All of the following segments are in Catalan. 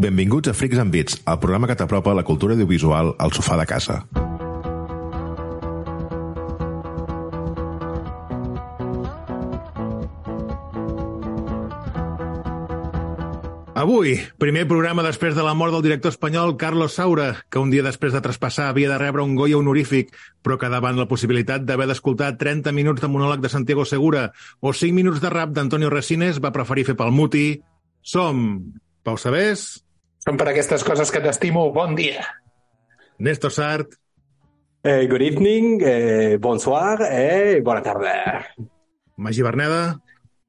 Benvinguts a Freaks and Beats, el programa que t'apropa la cultura audiovisual al sofà de casa. Avui, primer programa després de la mort del director espanyol Carlos Saura, que un dia després de traspassar havia de rebre un Goya honorífic, però que davant la possibilitat d'haver d'escoltar 30 minuts de monòleg de Santiago Segura o 5 minuts de rap d'Antonio Resines va preferir fer pel muti. Som Pau Sabés, Són per aquestes coses que t'estimo. Bon dia. Néstor Sart, Eh, good evening, eh, bonsoir eh, bona tarda. Magí Berneda,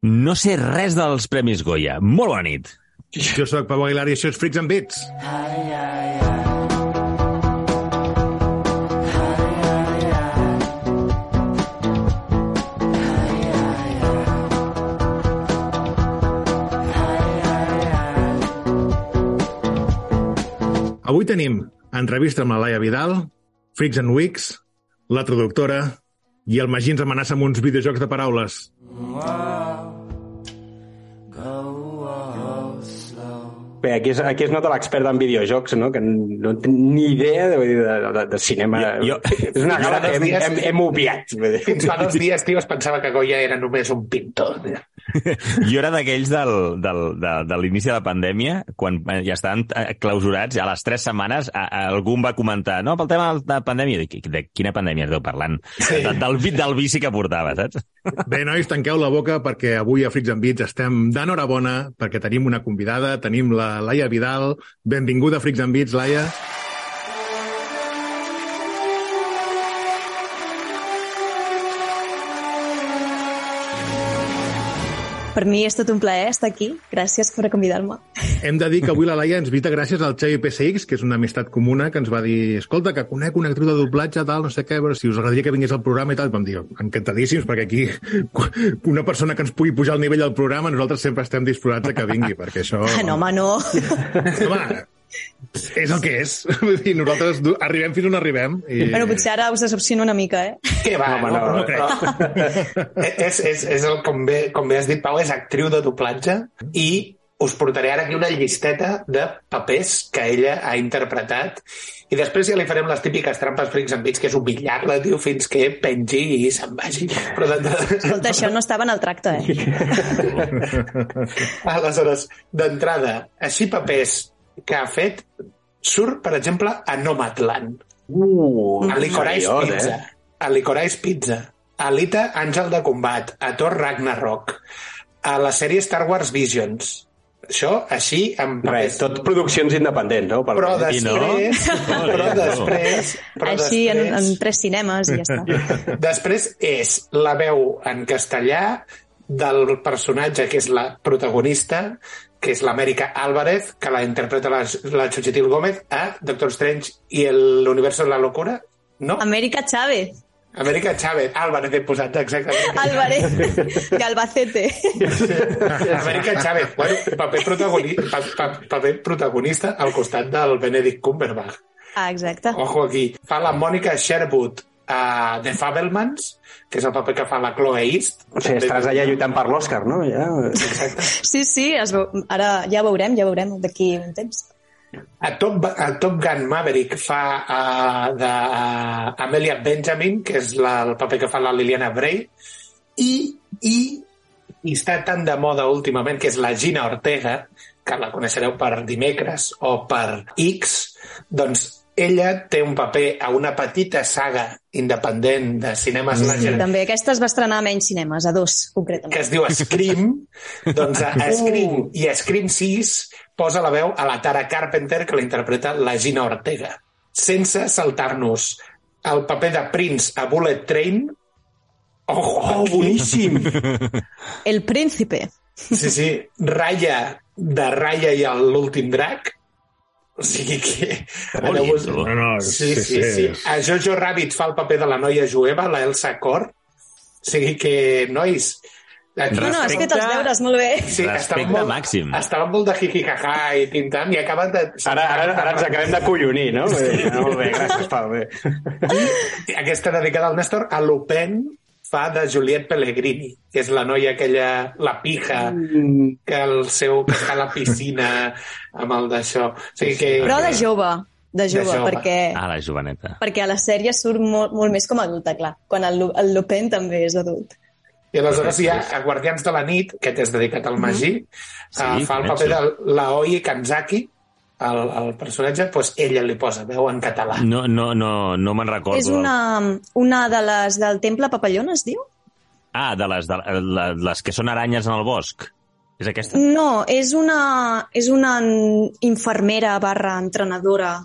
No sé res dels Premis Goya. Molt bona nit. jo sóc Pau Aguilar i això és Freaks and Beats. Avui tenim entrevista amb la Laia Vidal, Freaks and Weeks, la traductora i el Magí ens amenaça amb uns videojocs de paraules. Bé, aquí es, aquí es nota l'expert en videojocs, no? que no té ni idea de, de, de, de cinema. Jo- jo- És una cosa que hem, dies- hem, hem obviat. Fins fa dos dies, tio, es pensava que Goya era només un pintor. Jo era d'aquells del, del, de, de l'inici de la pandèmia, quan ja estaven eh, clausurats, a les tres setmanes a, a, algú em va comentar no, pel tema de la pandèmia. Dic, de quina pandèmia esteu parlant? Sí. De, del, del vici que portava, saps? Bé, nois, tanqueu la boca perquè avui a Freaks and Beats estem d'enhorabona perquè tenim una convidada, tenim la Laia Vidal. Benvinguda a Freaks and Beats, Laia. Per mi és tot un plaer estar aquí. Gràcies per convidar-me. Hem de dir que avui la Laia ens visita gràcies al Xavi PSX, que és una amistat comuna, que ens va dir escolta, que conec una actriu de doblatge, tal, no sé què, però si us agradaria que vingués al programa i tal. Vam dir, encantadíssims, perquè aquí una persona que ens pugui pujar al nivell del programa, nosaltres sempre estem disposats a que vingui, perquè això... Ah, no, home, no. Home, és el que és. Vull dir, nosaltres arribem fins on arribem. I... Bueno, potser ara us decepciono una mica, eh? Què va? Home, no, no crec. però- és, és, és el, com bé, com bé has dit, Pau, és actriu de doblatge i us portaré ara aquí una llisteta de papers que ella ha interpretat i després ja li farem les típiques trampes frics en bits, que és humillar-la, tio, fins que pengi i se'n vagi. Però d'entrada... Escolta, això no estava en el tracte, eh? Aleshores, d'entrada, així papers que ha fet, surt, per exemple, a Nomadland. Uh, a Licorice seriós, Pizza, Eh? a Licorice Pizza, a Alita Àngel de Combat, a Thor Ragnarok, a la sèrie Star Wars Visions. Això, així, amb Res, tot produccions independents, no? Per Però I no? després... Però després... Però Així, en, després, en tres cinemes i ja està. Després és la veu en castellà del personatge que és la protagonista, que és l'Amèrica Álvarez, que la interpreta la, la Xochitil Gómez a Doctor Strange i el Universo de la Locura, no? Amèrica Chávez, Amèrica Chávez, Álvarez he posat exactament. Álvarez, de Albacete. Amèrica Chávez, bueno, paper, protagoni pa, pa, paper protagonista al costat del Benedict Cumberbatch. Ah, exacte. Ojo aquí. Fa la Mònica Sherwood a The Fabelmans, que és el paper que fa la Chloe East. O sigui, estaràs allà lluitant per l'Òscar, no? Ja... Exacte. Sí, sí, es veu... ara ja veurem, ja veurem d'aquí un temps. A Top, a Top Gun Maverick fa uh, d'Amelia Benjamin, que és la, el paper que fa la Liliana Bray, i, i, i està tan de moda últimament, que és la Gina Ortega, que la coneixereu per Dimecres o per X, doncs ella té un paper a una petita saga independent de cinema Sí, slasher també aquesta es va estrenar a menys cinemes, a dos, que concretament. es diu Scream, doncs a, a Scream i a Scream 6 posa la veu a la Tara Carpenter, que la interpreta la Gina Ortega. Sense saltar-nos el paper de Prince a Bullet Train, Oh, Oh, boníssim! El príncipe. Sí, sí, Raya, de Raya i l'últim drac. O sigui que... Tu. No, no, Sí, sí, sí. A Jojo Rabbit fa el paper de la noia jueva, la Elsa Cor. O sigui que, nois... Aquí No, no, has Respecte- fet els deures molt bé. Sí, Respecte estaven molt, màxim. Estaven molt de jijijaja i tintam i acaben de... Ara, ara, ara ens acabem de collonir, no? Vull dir, Molt bé, gràcies, Pau. Bé. Aquesta dedicada al Néstor, a Lupin fa de Juliette Pellegrini, que és la noia aquella, la pija, que el seu que està a la piscina amb el d'això. O sigui que... Però de jove, de jove, jove. perquè, Ah, la joveneta. perquè a la sèrie surt molt, molt més com a adulta, clar. Quan el, el Lupin també és adult. I aleshores hi ha a Guardians de la nit, que és dedicat al Magí, Sí, sí, fa el paper de l'Aoi Kanzaki, el, el personatge, doncs ella li posa veu en català. No, no, no, no me'n recordo. És una, una de les del Temple Papallona, es diu? Ah, de les, de, les que són aranyes en el bosc. És aquesta? No, és una, és una infermera barra entrenadora.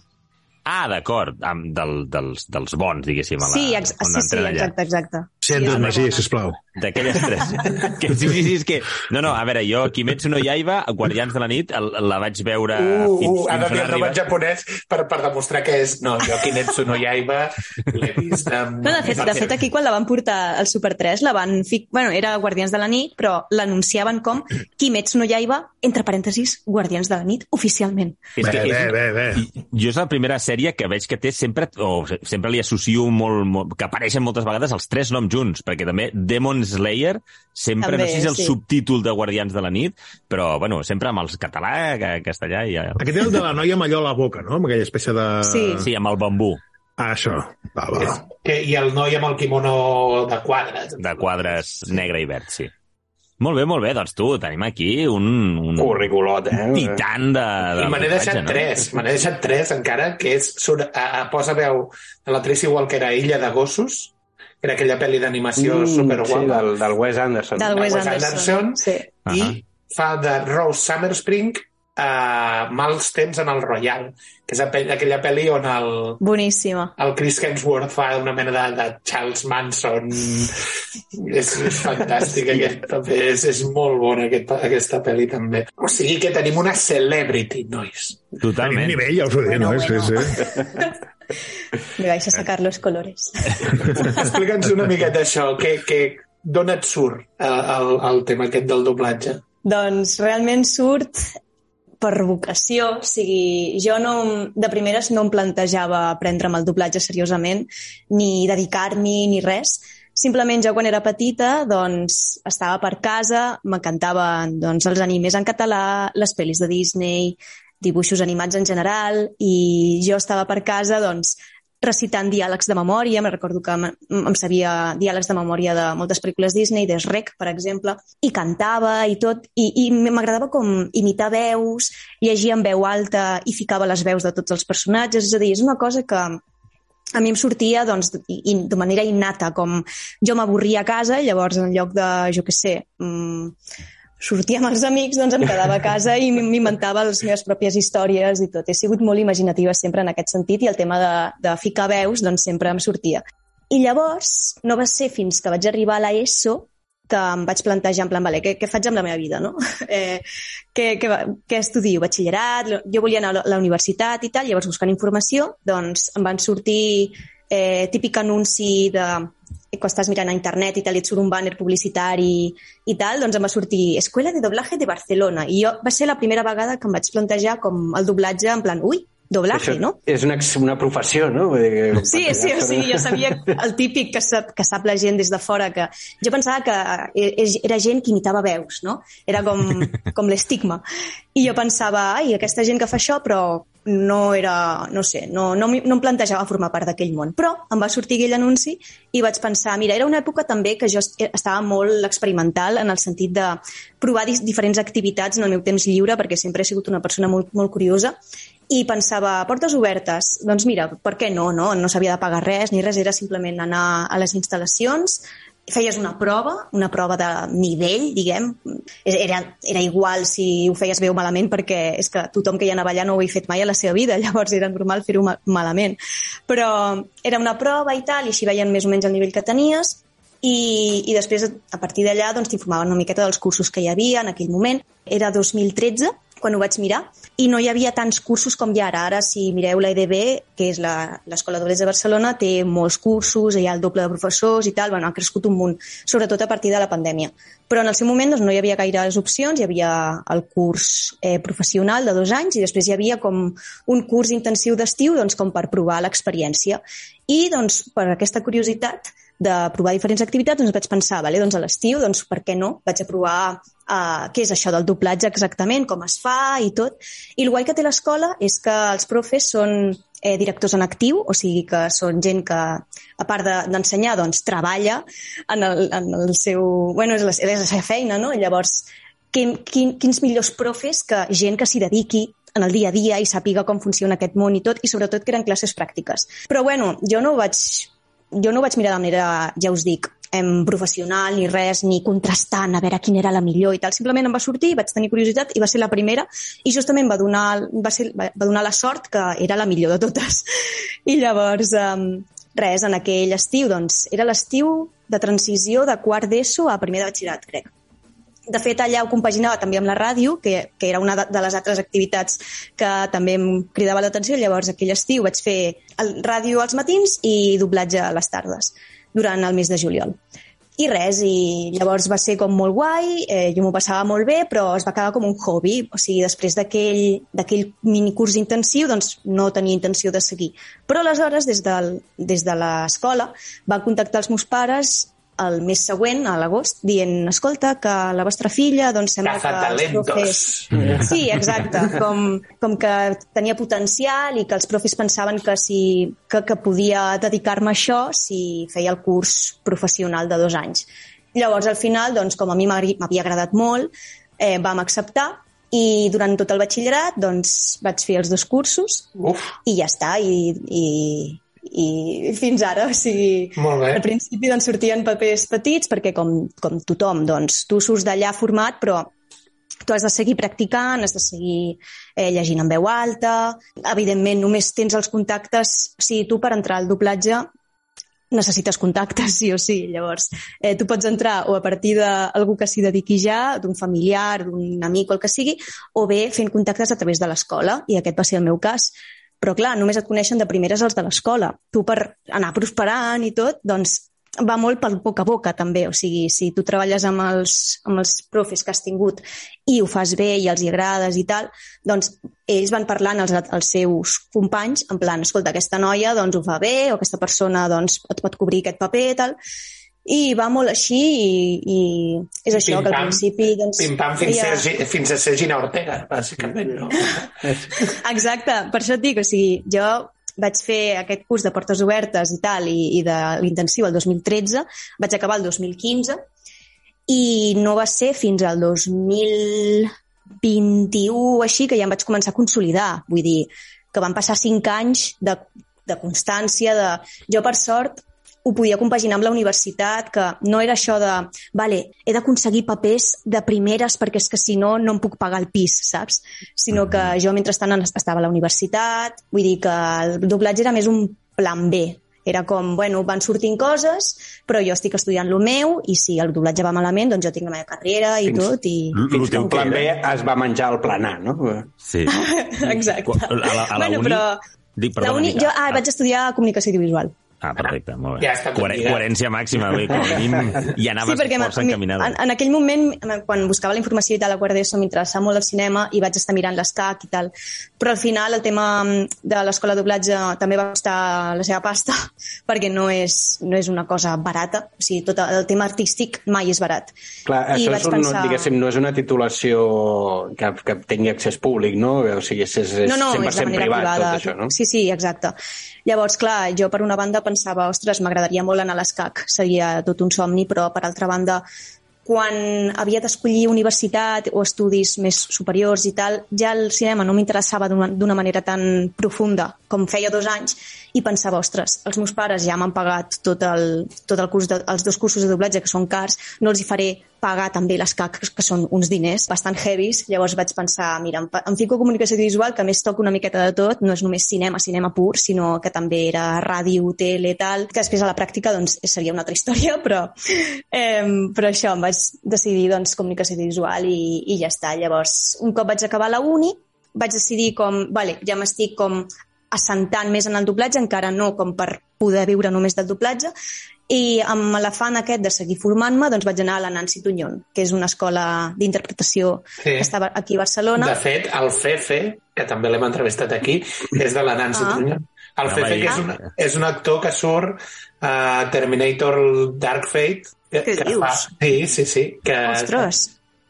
Ah, d'acord, amb- del, dels, dels bons, diguéssim. A la, Sí, ex sí, sí, exacte, exacte. Centres Sí, Magí, sisplau. D'aquelles tres. que, sí, sí, sí, és que... No, no, a veure, jo, Kimetsu no Yaiba, Guardians de la nit, el, la vaig veure Uh, fins, uh, ha fins de on dir ha el nom en japonès per, per demostrar que és... No, jo Kinetsu no Yaiba l'he vist amb... No, de fet, de fet, aquí quan la van portar al Super 3, la van... Fi... Bueno, era Guardians de la nit, però l'anunciaven com Kimetsu no Yaiba, entre parèntesis, Guardians de la nit, oficialment. És Bé, que bé, és, bé, bé. jo és la primera sèrie que veig que té sempre, o sempre li associo molt, molt que apareixen moltes vegades els tres noms junts, perquè també Demon Slayer sempre, També, no sé si és el sí. subtítol de Guardians de la nit, però, bueno, sempre amb els català, ca- castellà i... Aquest és el de la noia amb allò a la boca, no? Amb aquella espècie de... Sí. Sí, amb el bambú, Ah, això. Va, va. Que, I el noi amb el kimono de quadres. de quadres negre i verd, sí. Molt bé, molt bé, doncs tu, tenim aquí un, un Curriculot, eh? titan de, de I me n'he deixat muntatge, tres, me n'he deixat tres encara, que és, surt, a, a, posa veu de la Tracy Walker a Illa de Gossos, que era aquella pel·li d'animació mm, sí, superguapa. del, del Wes Anderson. Del Wes Wes Anderson. Anderson. Sí. I Ahà. fa de Rose Summerspring a Mals temps en el Royal, que és aquella aquella pel·li on el, Boníssima. el Chris Hemsworth fa una mena de, de Charles Manson. és, és fantàstic, aquest paper. És, és molt bona aquest, aquesta pel·li també. O sigui que tenim una celebrity, nois. Tenim Totalment. nivell, ja us ho dic, Bueno, no? Sí, bueno. sí. Me vais a sacar los colores. Explica'ns una miqueta això, que, que d'on et surt eh, el, el tema aquest del doblatge? Doncs realment surt per vocació, o sigui, jo no, de primeres no em plantejava prendre'm el doblatge seriosament, ni dedicar-m'hi, ni res. Simplement jo quan era petita doncs, estava per casa, m'encantaven doncs, els animes en català, les pel·lis de Disney, dibuixos animats en general, i jo estava per casa doncs, recitant diàlegs de memòria, me recordo que em, sabia diàlegs de memòria de moltes pel·lícules Disney, de Shrek, per exemple, i cantava i tot, i, i m'agradava com imitar veus, llegir en veu alta i ficava les veus de tots els personatges, és a dir, és una cosa que a mi em sortia doncs, de manera innata, com jo m'avorria a casa llavors en lloc de, jo què sé, mm, sortia amb els amics, doncs em quedava a casa i m'inventava les meves pròpies històries i tot. He sigut molt imaginativa sempre en aquest sentit i el tema de, de ficar veus doncs sempre em sortia. I llavors no va ser fins que vaig arribar a l'ESO que em vaig plantejar en plan, vale, què, què faig amb la meva vida, no? Eh, què, què, què estudio? Batxillerat? Jo volia anar a la universitat i tal, llavors buscant informació, doncs em van sortir eh, típic anunci de quan estàs mirant a internet i tal, i et surt un banner publicitari i tal, doncs em va sortir Escuela de Doblaje de Barcelona. I jo va ser la primera vegada que em vaig plantejar com el doblatge en plan, ui, doblaje, Això no? És una, una professió, no? Dir Sí, sí, o sigui, jo sabia el típic que sap, que sap la gent des de fora, que jo pensava que e- era gent que imitava veus, no? Era com, com l'estigma. I jo pensava, ai, aquesta gent que fa això, però no era, no sé, no, no, no em plantejava formar part d'aquell món. Però em va sortir aquell anunci i vaig pensar, mira, era una època també que jo est- estava molt experimental en el sentit de provar diferents activitats en el meu temps lliure, perquè sempre he sigut una persona molt, molt curiosa, i pensava, portes obertes, doncs mira, per què no, no? No s'havia de pagar res, ni res, era simplement anar a les instal·lacions, feies una prova, una prova de nivell, diguem, era, era igual si ho feies bé o malament perquè és que tothom que hi anava allà no ho havia fet mai a la seva vida, llavors era normal fer-ho ma- malament. Però era una prova i tal, i així veien més o menys el nivell que tenies, i, i després, a partir d'allà, doncs, t'informaven una miqueta dels cursos que hi havia en aquell moment. Era 2013, quan ho vaig mirar, i no hi havia tants cursos com hi ha ara. Ara, si mireu la EDB, que és l'Escola d'Obrers de Barcelona, té molts cursos, hi ha el doble de professors i tal, bueno, ha crescut un munt, sobretot a partir de la pandèmia. Però en el seu moment doncs, no hi havia gaires opcions, hi havia el curs eh, professional de dos anys i després hi havia com un curs intensiu d'estiu doncs, com per provar l'experiència. I doncs, per aquesta curiositat, de provar diferents activitats, doncs vaig pensar, vale, doncs a l'estiu, doncs per què no? Vaig a provar uh, què és això del doblatge exactament, com es fa i tot. I el guai que té l'escola és que els profes són eh, directors en actiu, o sigui que són gent que, a part d'ensenyar, de, doncs treballa en el, en el seu... Bueno, és la, és la seva feina, no? Llavors, quin, quin, quins millors profes que gent que s'hi dediqui en el dia a dia i sàpiga com funciona aquest món i tot, i sobretot que eren classes pràctiques. Però bueno, jo no ho vaig jo no ho vaig mirar de manera, ja us dic, em, professional ni res, ni contrastant a veure quina era la millor i tal. Simplement em va sortir, vaig tenir curiositat i va ser la primera i justament va donar, va, ser, va donar la sort que era la millor de totes. I llavors, um, res, en aquell estiu, doncs, era l'estiu de transició de quart d'ESO a primer de batxillerat, crec. De fet, allà ho compaginava també amb la ràdio, que, que era una de les altres activitats que també em cridava l'atenció. Llavors, aquell estiu vaig fer el ràdio als matins i doblatge a les tardes durant el mes de juliol. I res, i llavors va ser com molt guai, eh, jo m'ho passava molt bé, però es va quedar com un hobby. O sigui, després d'aquell minicurs intensiu, doncs no tenia intenció de seguir. Però aleshores, des, del, des de l'escola, van contactar els meus pares el mes següent, a l'agost, dient escolta, que la vostra filla doncs, sembla que els profes... Sí, exacte. Com, com que tenia potencial i que els profes pensaven que, si, que, que podia dedicar-me a això si feia el curs professional de dos anys. Llavors, al final, doncs, com a mi m'havia agradat molt, eh, vam acceptar i durant tot el batxillerat doncs, vaig fer els dos cursos Uf. i ja està. I, i, i fins ara, o sigui, al principi doncs, sortien papers petits perquè com, com tothom, doncs, tu surts d'allà format però tu has de seguir practicant, has de seguir eh, llegint en veu alta, evidentment només tens els contactes, o sigui, tu per entrar al doblatge necessites contactes, sí o sí. Llavors, eh, tu pots entrar o a partir d'algú que s'hi dediqui ja, d'un familiar, d'un amic o el que sigui, o bé fent contactes a través de l'escola, i aquest va ser el meu cas. Però, clar, només et coneixen de primeres els de l'escola. Tu, per anar prosperant i tot, doncs va molt pel boca a boca, també. O sigui, si tu treballes amb els, amb els profes que has tingut i ho fas bé i els hi agrades i tal, doncs ells van parlant als, als seus companys en plan, escolta, aquesta noia doncs ho fa bé o aquesta persona doncs et pot cobrir aquest paper i tal i va molt així i, i és això, que al principi... Doncs, Pim-pam fins, feia... ser, fins a ser Gina Ortega, bàsicament, no? Exacte, per això et dic, o sigui, jo vaig fer aquest curs de portes obertes i tal, i, i de l'intensiu el 2013, vaig acabar el 2015, i no va ser fins al 2021 així que ja em vaig començar a consolidar. Vull dir, que van passar cinc anys de, de constància, de... Jo, per sort, ho podia compaginar amb la universitat, que no era això de, vale, he d'aconseguir papers de primeres perquè és que si no, no em puc pagar el pis, saps? Sinó que jo mentrestant estava a la universitat, vull dir que el doblatge era més un plan B, era com, bueno, van sortint coses, però jo estic estudiant el meu i si el doblatge va malament, doncs jo tinc la meva carrera i fins, tot. I... Fins que el plan B es va menjar el plan A, no? Sí. Exacte. A la, a la bueno, uni... Però... Dic, perdona, la uni... Jo ah, vaig estudiar comunicació audiovisual. Ah, perfecte, molt bé. Ja Coher coherència màxima, bé, com a mínim i anaves sí, força encaminada. En, en aquell moment, quan buscava la informació i tal a d'ESO, m'interessava molt el cinema i vaig estar mirant l'escac i tal. Però al final el tema de l'escola de doblatge també va costar la seva pasta perquè no és, no és una cosa barata. O sigui, tot el tema artístic mai és barat. Clar, I això és un, pensar... diguéssim, no és una titulació que, que tingui accés públic, no? O sigui, és, és no, no, 100% és privat, privada. tot això, no? Sí, sí, exacte. Llavors, clar, jo per una banda pensava, ostres, m'agradaria molt anar a l'ESCAC, seria tot un somni, però per altra banda, quan havia d'escollir universitat o estudis més superiors i tal, ja el cinema no m'interessava d'una manera tan profunda com feia dos anys i pensava, ostres, els meus pares ja m'han pagat tot el, tot el curs de, els dos cursos de doblatge que són cars, no els hi faré pagar també les CAC, que són uns diners bastant heavies. Llavors vaig pensar, mira, em, fico comunicació visual, que a més toco una miqueta de tot, no és només cinema, cinema pur, sinó que també era ràdio, tele, tal, que després a la pràctica doncs, seria una altra història, però, eh, però això, em vaig decidir doncs, comunicació visual i, i ja està. Llavors, un cop vaig acabar la uni, vaig decidir com, vale, ja m'estic com assentant més en el doblatge, encara no com per poder viure només del doblatge, i amb l'afant aquest de seguir formant-me doncs vaig anar a la Nancy Tuñón, que és una escola d'interpretació sí. que estava aquí a Barcelona. De fet, el Fefe, que també l'hem entrevistat aquí, és de la Nancy ah. Tuñón. El Fefe, que és un, és un actor que surt a Terminator Dark Fate. Que, Què que dius? Fa, sí, sí, sí. Que, Ostres!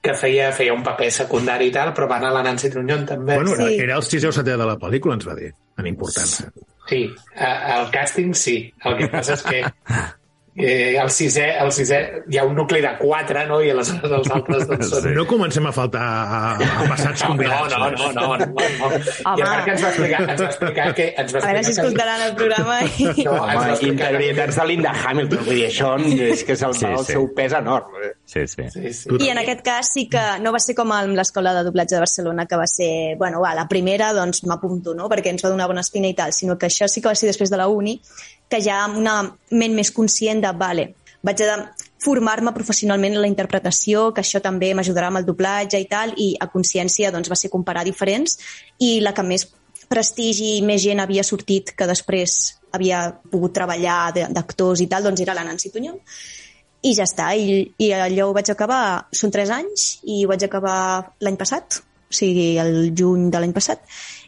que feia, feia un paper secundari i tal, però va anar a la Nancy Tuñón també. Bueno, sí. era el sisè o setè de la pel·lícula, ens va dir, en importància. Sí, el càsting sí. El que passa és que eh, el, sisè, el sisè hi ha un nucli de quatre, no? I aleshores els altres doncs, són... No comencem a faltar a, a passats no, combinats. No, no, no, no, no, no. I a part que ens va explicar, ens va explicar que... Ens va a veure si escoltaran el programa. I... No, Home, integritats de Linda Hamilton, vull dir, això és que se'l sí, el sí. seu pes enorme. Sí, sí. sí, sí. I en aquest cas sí que no va ser com amb l'escola de doblatge de Barcelona, que va ser, bueno, va, la primera, doncs m'apunto, no?, perquè ens va donar bona espina i tal, sinó que això sí que va ser després de la uni, que ja amb una ment més conscient de, vale, vaig a formar-me professionalment en la interpretació, que això també m'ajudarà amb el doblatge i tal, i a consciència doncs, va ser comparar diferents, i la que més prestigi i més gent havia sortit que després havia pogut treballar d'actors i tal, doncs era la Nancy Tunyó. I ja està, i, i allò ho vaig acabar, són tres anys, i ho vaig acabar l'any passat, o sigui, el juny de l'any passat,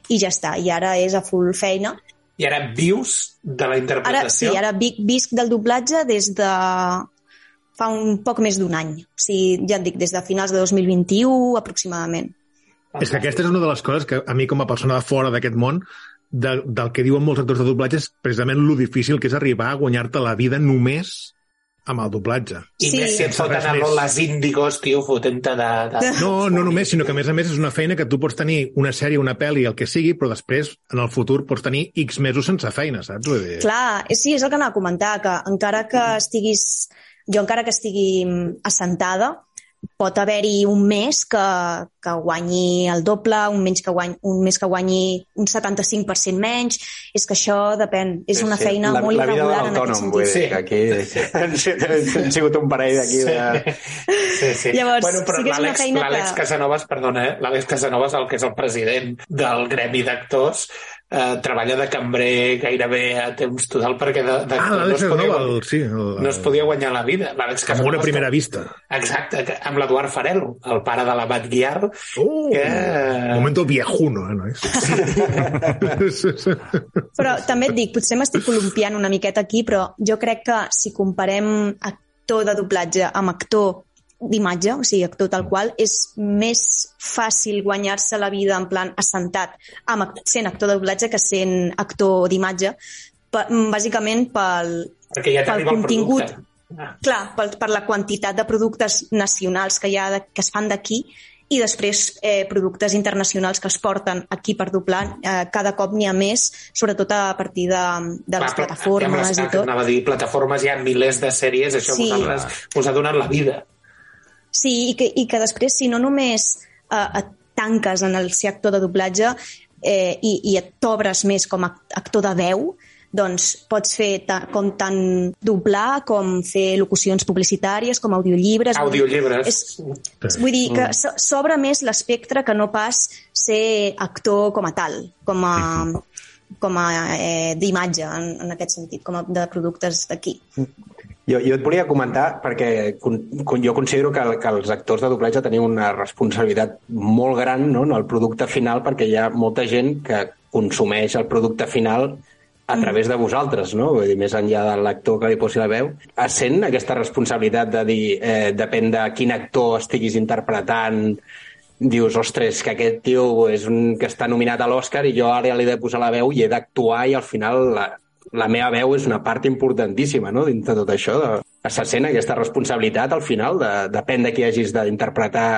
i ja està, i ara és a full feina, i ara vius de la interpretació? Ara, sí, ara vic, visc del doblatge des de fa un poc més d'un any. O sigui, ja et dic, des de finals de 2021 aproximadament. És que aquesta és una de les coses que a mi com a persona de fora d'aquest món de, del que diuen molts actors de doblatge és precisament lo difícil que és arribar a guanyar-te la vida només amb el doblatge. I sí. més si et foten a les índigos, tio, fotent-te de, de... No, no només, sinó que a més a més és una feina que tu pots tenir una sèrie, una pel·li, el que sigui, però després, en el futur, pots tenir X mesos sense feina, saps? Vull dir... Clar, sí, és el que anava a comentar, que encara que estiguis... Jo encara que estigui assentada, pot haver-hi un mes que, que guanyi el doble, un, menys que guanyi, un mes que guanyi un 75% menys. És que això depèn. És una sí, feina la, molt la irregular en aquest sentit. Vull dir, sí. que aquí han sigut un parell d'aquí de... Sí, sí. sí. Llavors, bueno, però sí que és una feina L'Àlex que... Casanovas, perdona, eh? l'Àlex Casanovas, el que és el president del gremi d'actors, eh, treballa de cambrer gairebé a temps total perquè de, de, ah, no, es podia, no, el, sí, el, no es podia guanyar la vida. Amb una primera vista. Exacte, amb l'Eduard Farelo, el pare de l'Abat Guiar. Oh, que... Momento viejuno, eh, no és? Sí. però també et dic, potser m'estic columpiant una miqueta aquí, però jo crec que si comparem actor de doblatge amb actor d'imatge, o sigui, actor tal qual, és més fàcil guanyar-se la vida en plan assentat amb, sent actor de doblatge que sent actor d'imatge, bàsicament pel, ja pel contingut. Ah. Clar, per, per la quantitat de productes nacionals que hi ha de, que es fan d'aquí i després eh, productes internacionals que es porten aquí per doblar. Eh, cada cop n'hi ha més, sobretot a partir de, de les plataformes les, i tot. Anava a dir, plataformes hi ha milers de sèries, això sí. vosaltres us ha donat la vida. Sí, i que, i que després, si no només eh, et tanques en el ser actor de doblatge eh, i, i et t'obres més com a actor de veu, doncs pots fer ta, com tant doblar com fer locucions publicitàries, com audiollibres. Audiollibres. És, vull dir que s'obre més l'espectre que no pas ser actor com a tal, com a, com a eh, d'imatge, en, en aquest sentit, com a de productes d'aquí. Jo, jo et volia comentar, perquè jo considero que, que els actors de doblatge teniu una responsabilitat molt gran no, en el producte final, perquè hi ha molta gent que consumeix el producte final a mm. través de vosaltres, no? Vull dir, més enllà de l'actor que li posi la veu. Sent aquesta responsabilitat de dir, eh, depèn de quin actor estiguis interpretant, dius, ostres, que aquest tio és un que està nominat a l'Oscar i jo ara li he de posar la veu i he d'actuar i al final la, la meva veu és una part importantíssima no? dintre de tot això. De, se sent aquesta responsabilitat al final, de, depèn de qui hagis d'interpretar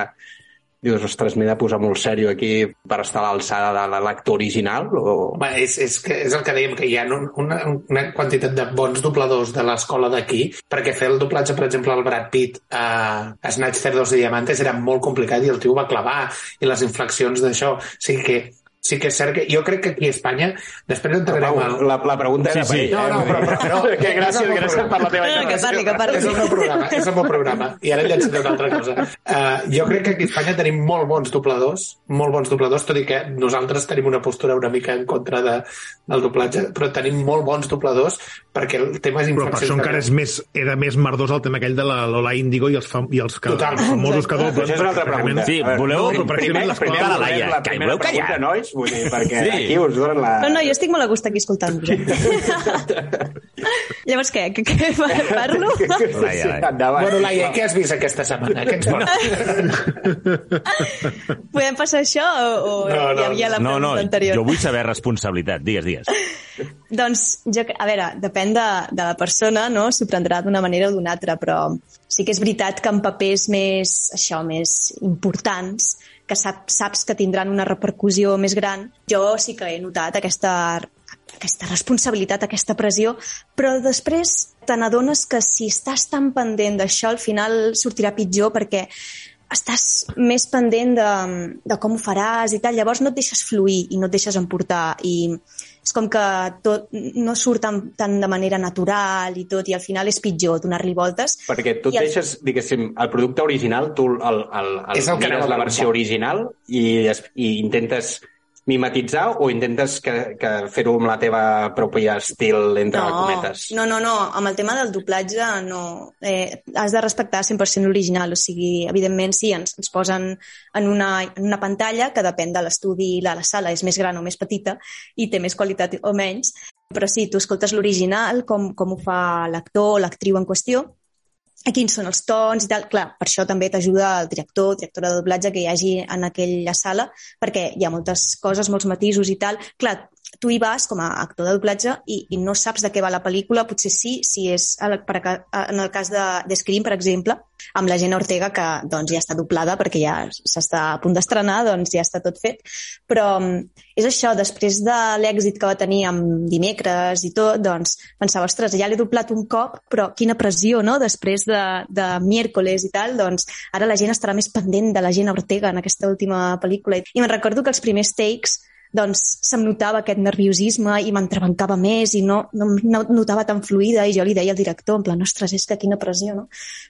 dius, ostres, m'he de posar molt sèrio aquí per estar a l'alçada de l'actor original? O... Bé, és, és, que, és el que dèiem, que hi ha una, una quantitat de bons dobladors de l'escola d'aquí, perquè fer el doblatge, per exemple, al Brad Pitt a, Snatch Cerdos de Diamantes era molt complicat i el tio va clavar, i les inflexions d'això. O sigui que sí que és cert que jo crec que aquí a Espanya després entrarem al... La, la pregunta era sí, sí. per ell. No, no, però, però, però, que gràcies, gràcies per la teva no, que parli, que parli. És el meu programa, és el meu programa. I ara llancem una altra cosa. Uh, jo crec que aquí a Espanya tenim molt bons dobladors, molt bons dobladors, tot i que nosaltres tenim una postura una mica en contra de, del doblatge, però tenim molt bons dobladors perquè el tema és Però per això encara és més, era més merdós el tema aquell de la Lola Índigo i els, fam, i els, que, Total. els famosos que doblen. Això és una altra pregunta. Sí, voleu... No, però per primer, exemple, primer, l'escola de la Laia, la que primera voleu callar. pregunta, nois, vull dir, perquè Sí. aquí us donen la... No, no, jo estic molt a gust aquí escoltant-vos. Llavors què? Que, que parlo? Laia, Laia. Endavant. Bueno, Laia, què has vist aquesta setmana? Què ens porta? Podem passar això o, o No, no. hi havia la No, pregunta no, anterior? jo vull saber responsabilitat. Digues, digues. Doncs, jo, a veure, depèn de, de la persona, no? S'ho prendrà d'una manera o d'una altra, però sí que és veritat que en papers més, això, més importants, que sap, saps que tindran una repercussió més gran, jo sí que he notat aquesta, aquesta responsabilitat, aquesta pressió, però després te n'adones que si estàs tan pendent d'això, al final sortirà pitjor perquè estàs més pendent de, de com ho faràs i tal, llavors no et deixes fluir i no et deixes emportar i és com que tot no surt tan, tan de manera natural i tot, i al final és pitjor donar-li voltes. Perquè tu I el- deixes, diguéssim, el producte original, tu el, el, el, És el que mires la versió original i, i intentes mimetitzar o intentes que, que fer-ho amb la teva pròpia estil, entre no, cometes? No, no, no. Amb el tema del doblatge no. Eh, has de respectar 100% l'original. O sigui, evidentment, sí, ens, ens posen en una, en una pantalla que depèn de l'estudi i la, la sala és més gran o més petita i té més qualitat o menys. Però sí, tu escoltes l'original, com, com ho fa l'actor o l'actriu en qüestió, a quins són els tons i tal. Clar, per això també t'ajuda el director, directora de doblatge que hi hagi en aquella sala, perquè hi ha moltes coses, molts matisos i tal. Clar, tu hi vas com a actor de doblatge i, i no saps de què va la pel·lícula, potser sí, si és la- per, en el cas de, de Scream, per exemple, amb la Jenna Ortega, que doncs, ja està doblada perquè ja s'està a punt d'estrenar, doncs ja està tot fet. Però mm, és això, després de l'èxit que va tenir amb dimecres i tot, doncs pensava, ostres, ja l'he doblat un cop, però quina pressió, no?, després de, de miércoles i tal, doncs ara la gent estarà més pendent de la Jenna Ortega en aquesta última pel·lícula. I me'n recordo que els primers takes doncs se'm notava aquest nerviosisme i m'entrebancava més i no, no em notava tan fluida i jo li deia al director, en plan, ostres, és que quina pressió, no?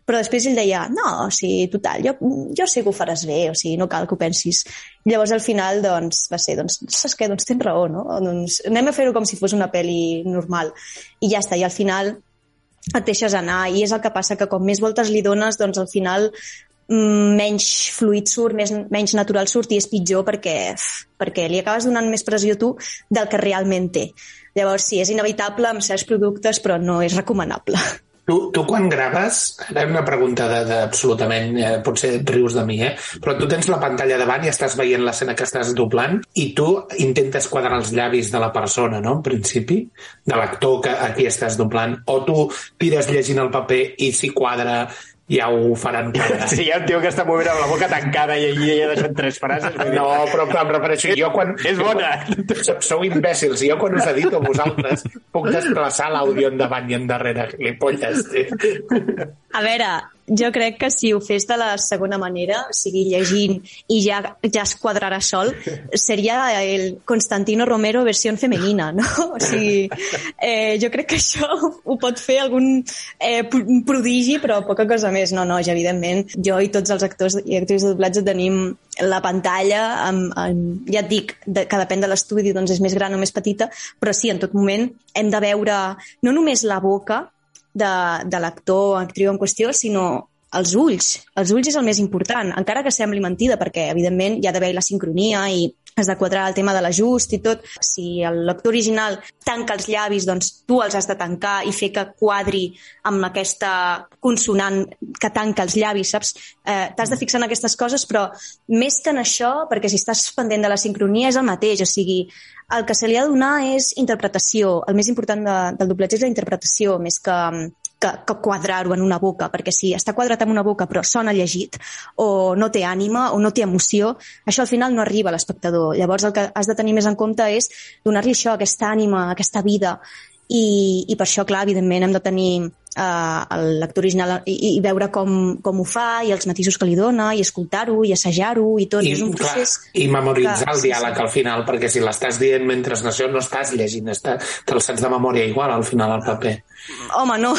Però després ell deia, no, o sigui, total, jo, jo sé que ho faràs bé, o sigui, no cal que ho pensis. Llavors, al final, doncs, va ser, doncs, saps què? Doncs tens raó, no? Doncs anem a fer-ho com si fos una pel·li normal. I ja està, i al final et deixes anar, i és el que passa, que com més voltes li dones, doncs al final menys fluid surt, més, menys natural surt i és pitjor perquè, perquè li acabes donant més pressió tu del que realment té. Llavors, sí, és inevitable amb certs productes, però no és recomanable. Tu, tu quan graves, ara una pregunta de, de absolutament, eh, potser et rius de mi, eh? però tu tens la pantalla davant i estàs veient l'escena que estàs doblant i tu intentes quadrar els llavis de la persona, no?, en principi, de l'actor que aquí estàs doblant, o tu tires llegint el paper i si quadra ja ho faran quadrar. Sí, hi ha un tio que està movent amb la boca tancada i ell ha deixat tres frases. No, però em refereixo, jo quan... És bona. Sou, sou imbècils, jo quan us edito a vosaltres puc desplaçar l'àudio endavant i endarrere, gilipolles. A veure, jo crec que si ho fes de la segona manera, o sigui, llegint i ja, ja es quadrarà sol, seria el Constantino Romero versió femenina, no? O sigui, eh, jo crec que això ho pot fer algun eh, pro- prodigi, però poca cosa més. No, no, ja evidentment, jo i tots els actors i actrius de doblatge tenim la pantalla, amb, amb, ja et dic, de, que depèn de l'estudi, doncs és més gran o més petita, però sí, en tot moment hem de veure no només la boca, de, de l'actor o actriu en qüestió, sinó els ulls. Els ulls és el més important, encara que sembli mentida, perquè, evidentment, hi ha d'haver la sincronia i has de quadrar el tema de l'ajust i tot. Si l'actor original tanca els llavis, doncs tu els has de tancar i fer que quadri amb aquesta consonant que tanca els llavis, saps? Eh, T'has de fixar en aquestes coses, però més que en això, perquè si estàs pendent de la sincronia és el mateix, o sigui, el que se li ha de donar és interpretació. El més important de, del doblatge és la interpretació, més que, que, que quadrar-ho en una boca, perquè si està quadrat en una boca però sona llegit, o no té ànima, o no té emoció, això al final no arriba a l'espectador. Llavors el que has de tenir més en compte és donar-li això, aquesta ànima, aquesta vida, i, i per això, clar, evidentment hem de tenir uh, l'actor original i, i veure com, com ho fa i els matisos que li dona i escoltar-ho i assajar-ho i tot. I, és un procés... Clar, I memoritzar que, el diàleg sí, sí. al final, perquè si l'estàs dient mentre nació no estàs llegint, està, te'l saps de memòria igual al final al paper. Home, no.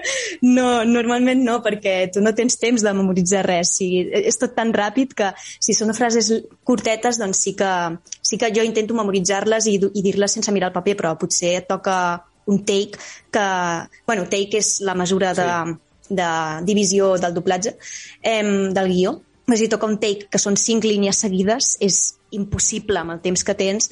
no, normalment no, perquè tu no tens temps de memoritzar res. O sigui, és tot tan ràpid que si són frases curtetes, doncs sí que, sí que jo intento memoritzar-les i, i dir-les sense mirar el paper, però potser et toca un take que... Bueno, take és la mesura de, sí. de divisió del doblatge, eh, del guió. És a dir, toca un take que són cinc línies seguides, és impossible amb el temps que tens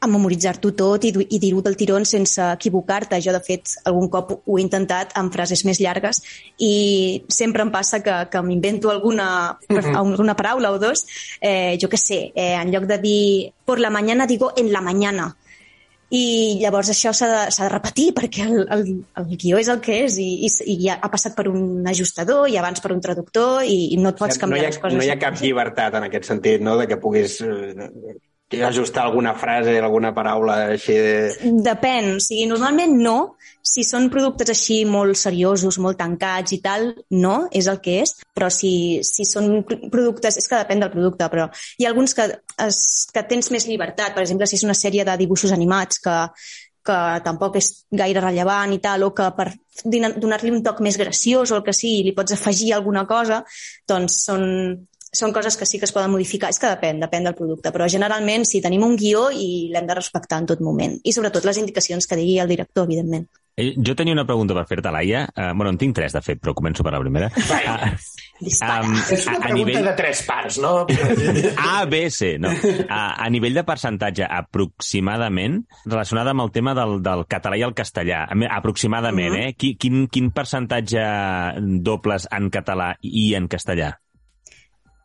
a memoritzar-t'ho tot i, i dir-ho del tirón sense equivocar-te. Jo, de fet, algun cop ho he intentat amb frases més llargues i sempre em passa que, que m'invento alguna, mm -hmm. alguna paraula o dos. Eh, jo què sé, eh, en lloc de dir por la mañana digo en la mañana i llavors això s'ha de, de repetir perquè el, el, el guió és el que és i, i, i ja ha passat per un ajustador i abans per un traductor i, i no et pots canviar no ha, les coses. No hi ha cap llibertat en aquest sentit, no?, de que puguis eh, ajustar alguna frase, alguna paraula així de... Depèn, o sigui, normalment no, si són productes així molt seriosos, molt tancats i tal, no, és el que és, però si, si són productes, és que depèn del producte, però hi ha alguns que, es, que tens més llibertat, per exemple, si és una sèrie de dibuixos animats que, que tampoc és gaire rellevant i tal, o que per donar-li un toc més graciós o el que sigui, li pots afegir alguna cosa, doncs són, són coses que sí que es poden modificar. És que depèn, depèn del producte, però generalment sí, tenim un guió i l'hem de respectar en tot moment. I sobretot les indicacions que digui el director, evidentment. Eh, jo tenia una pregunta per fer-te, Laia. Uh, bueno, en tinc tres, de fet, però començo per la primera. Uh, um, és una pregunta nivell... de tres parts, no? A, B, C, no. A, a nivell de percentatge, aproximadament, relacionada amb el tema del, del català i el castellà, aproximadament, uh -huh. eh? Quin, quin percentatge dobles en català i en castellà?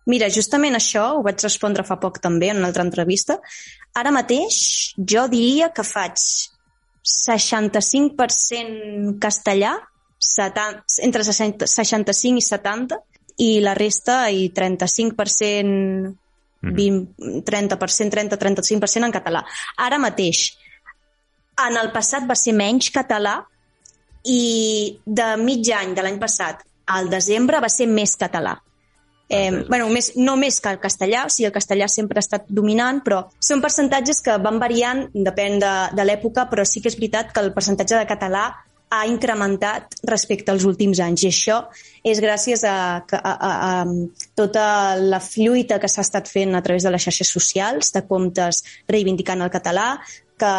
Mira, justament això ho vaig respondre fa poc també en una altra entrevista. Ara mateix jo diria que faig 65% castellà, 70, entre 60, 65 i 70, i la resta, i 35%, 20, 30%, 30-35% en català. Ara mateix, en el passat va ser menys català i de mig any de l'any passat al desembre va ser més català. Eh, bueno, més, no més que el castellà, o sigui, el castellà sempre ha estat dominant, però són percentatges que van variant, depèn de, de l'època, però sí que és veritat que el percentatge de català ha incrementat respecte als últims anys i això és gràcies a, a, a, a tota la lluita que s'ha estat fent a través de les xarxes socials, de comptes reivindicant el català, que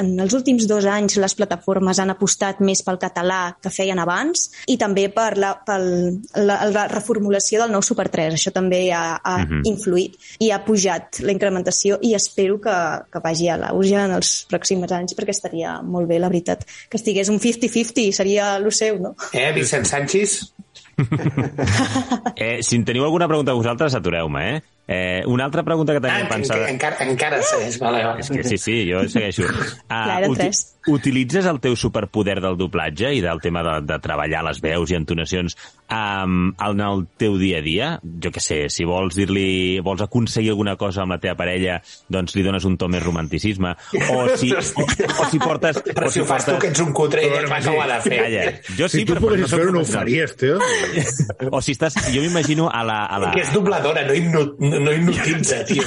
en els últims dos anys les plataformes han apostat més pel català que feien abans i també per la, per la, la reformulació del nou Super 3. Això també ha, ha uh mhm. -huh. influït i ha pujat la incrementació i espero que, que vagi a l'auge en els pròxims anys perquè estaria molt bé, la veritat, que estigués un 50-50, seria el seu, no? Eh, Vicent Sánchez? eh, si en teniu alguna pregunta a vosaltres, atureu-me, eh? Eh, una altra pregunta que tenia ah, pensada... Encara, encara segueix, vale, vale. És que sí, sí, jo segueixo. Ah, Clar, uti utilitzes el teu superpoder del doblatge i del tema de, de treballar les veus i entonacions um, en el teu dia a dia? Jo que sé, si vols dir-li, vols aconseguir alguna cosa amb la teva parella, doncs li dones un to més romanticisme. O si, o, o si portes... Però o si, si ho fas portes... tu, que ets un cutre, ell fa que ho ha de fer. Calla. Jo sí, si tu poguessis no fer-ho, no ho faries, tio. O si estàs... Jo m'imagino a la... A la... Que és dobladora, no, hipno, no hipnotitza, tio.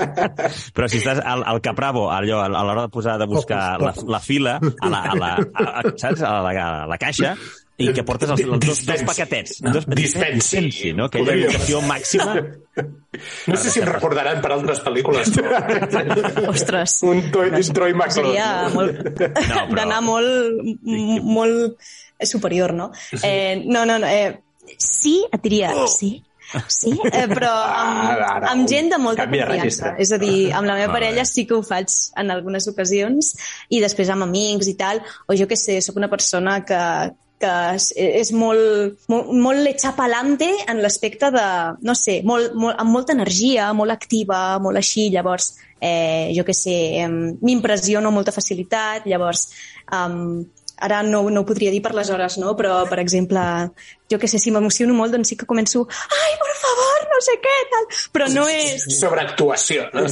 Però si estàs al, al Capravo, allò, a l'hora de posar de buscar la, la fila, a la, a la, a, saps? A la, a la caixa, i que portes els, els dos, dos paquetets. Dos Dispensi. Dispensi, no? Aquella educació màxima. No sé si em recordaran per altres pel·lícules. Ostres. un, toi, un Troy McClure. Seria molt... No, però... d'anar molt, molt superior, no? Eh, no, no, no. Eh, sí, et diria, oh. sí, Sí, eh, però amb, amb gent de molta confiança. És a dir, amb la meva parella sí que ho faig en algunes ocasions i després amb amics i tal, o jo que sé, sóc una persona que, que és, és molt, molt, molt lecha palante en l'aspecte de, no sé, molt, molt, amb molta energia, molt activa, molt així, llavors, eh, jo que sé, eh, m'impressiono amb molta facilitat, llavors, eh, ara no, no ho podria dir per les hores, no? però, per exemple, jo que sé, si m'emociono molt, doncs sí que començo ai, per favor, no sé què, tal. Però no és... Sobreactuació, no?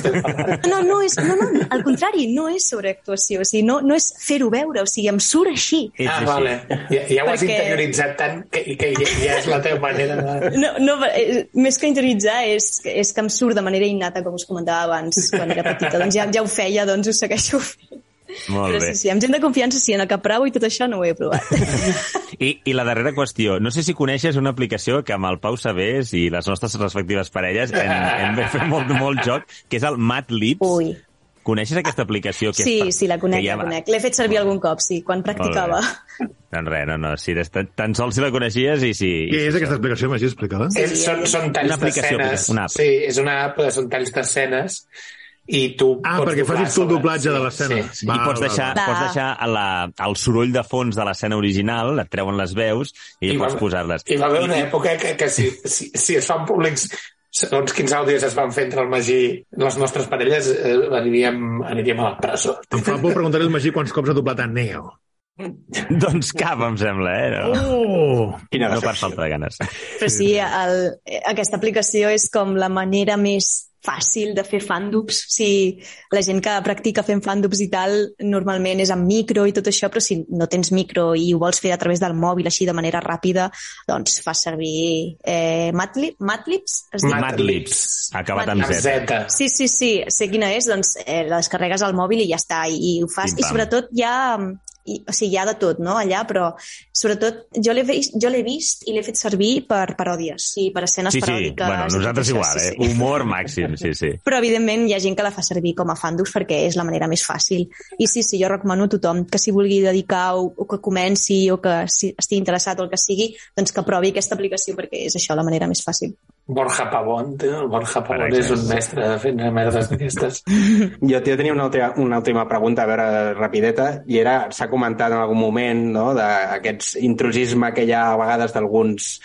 No, no és... No, no, al contrari, no és sobreactuació. O sigui, no, no és fer-ho veure, o sigui, em surt així. Ah, així. vale. Ja, ja ho has Perquè- interioritzat tant que, que ja, ja és la teva manera de... No, no, eh, més que interioritzar és, és que em surt de manera innata, com us comentava abans, quan era petita. Doncs ja, ja ho feia, doncs ho segueixo fent. Molt Però bé. sí, sí, amb gent de confiança sí, en el prou i tot això no ho he provat. I, I la darrera qüestió. No sé si coneixes una aplicació que amb el Pau Sabés i les nostres respectives parelles hem, hem de fer molt, molt joc, que és el Matlips. Ui. Coneixes aquesta aplicació? Que Sí, és per- sí, la conec, que ja la conec. L'he fet servir algun cop, sí, quan practicava. Doncs res, no, no, si des, tan, tan sols si la coneixies i si... Què és aquesta explicació, Magí? Explica-la. Sí, És, són, són talls Una aplicació, d'escenes. Sí, és una app, són talls d'escenes i tu Ah, pots perquè facis tu el doblatge de l'escena. Sí, sí. Va. I pots deixar, val. pots deixar la, el soroll de fons de l'escena original, et treuen les veus i, I pots va- posar-les. Hi va haver una època que, que si, si, si es fan públics segons quins àudios es van fer entre el Magí les nostres parelles, eh, aniríem, aniríem a la presó. Em fa por preguntar-li al Magí quants cops ha doblat a Neo. Doncs cap, em sembla, eh? No, Oh! Quina no per falta de ganes. Però sí, el, aquesta aplicació és com la manera més fàcil de fer fandubs. O sigui, la gent que practica fent fandubs i tal, normalment és amb micro i tot això, però si no tens micro i ho vols fer a través del mòbil així de manera ràpida, doncs fas servir eh, Matlib, Matlips? Matlips, acabat amb Z. Sí, sí, sí, sé quina és, doncs eh, la descarregues al mòbil i ja està, i, i ho fas. I sobretot hi ha, i, o sigui, hi ha de tot, no?, allà, però sobretot jo l'he vist, jo vist i l'he fet servir per paròdies, sí, per escenes Sí, sí, paròdiques. bueno, i nosaltres això, igual, sí, eh? sí. Humor màxim, sí, sí. Però, evidentment, hi ha gent que la fa servir com a fandus perquè és la manera més fàcil. I sí, sí, jo recomano a tothom que si vulgui dedicar o, o que comenci o que si estigui interessat o el que sigui, doncs que provi aquesta aplicació perquè és això la manera més fàcil. Borja Pavón, tio. el Borja Pavón és un mestre de fer merdes d'aquestes. Jo, jo tenia una última, una última pregunta, a veure, rapideta, i era, s'ha comentat en algun moment, no?, d'aquest intrusisme que hi ha a vegades d'alguns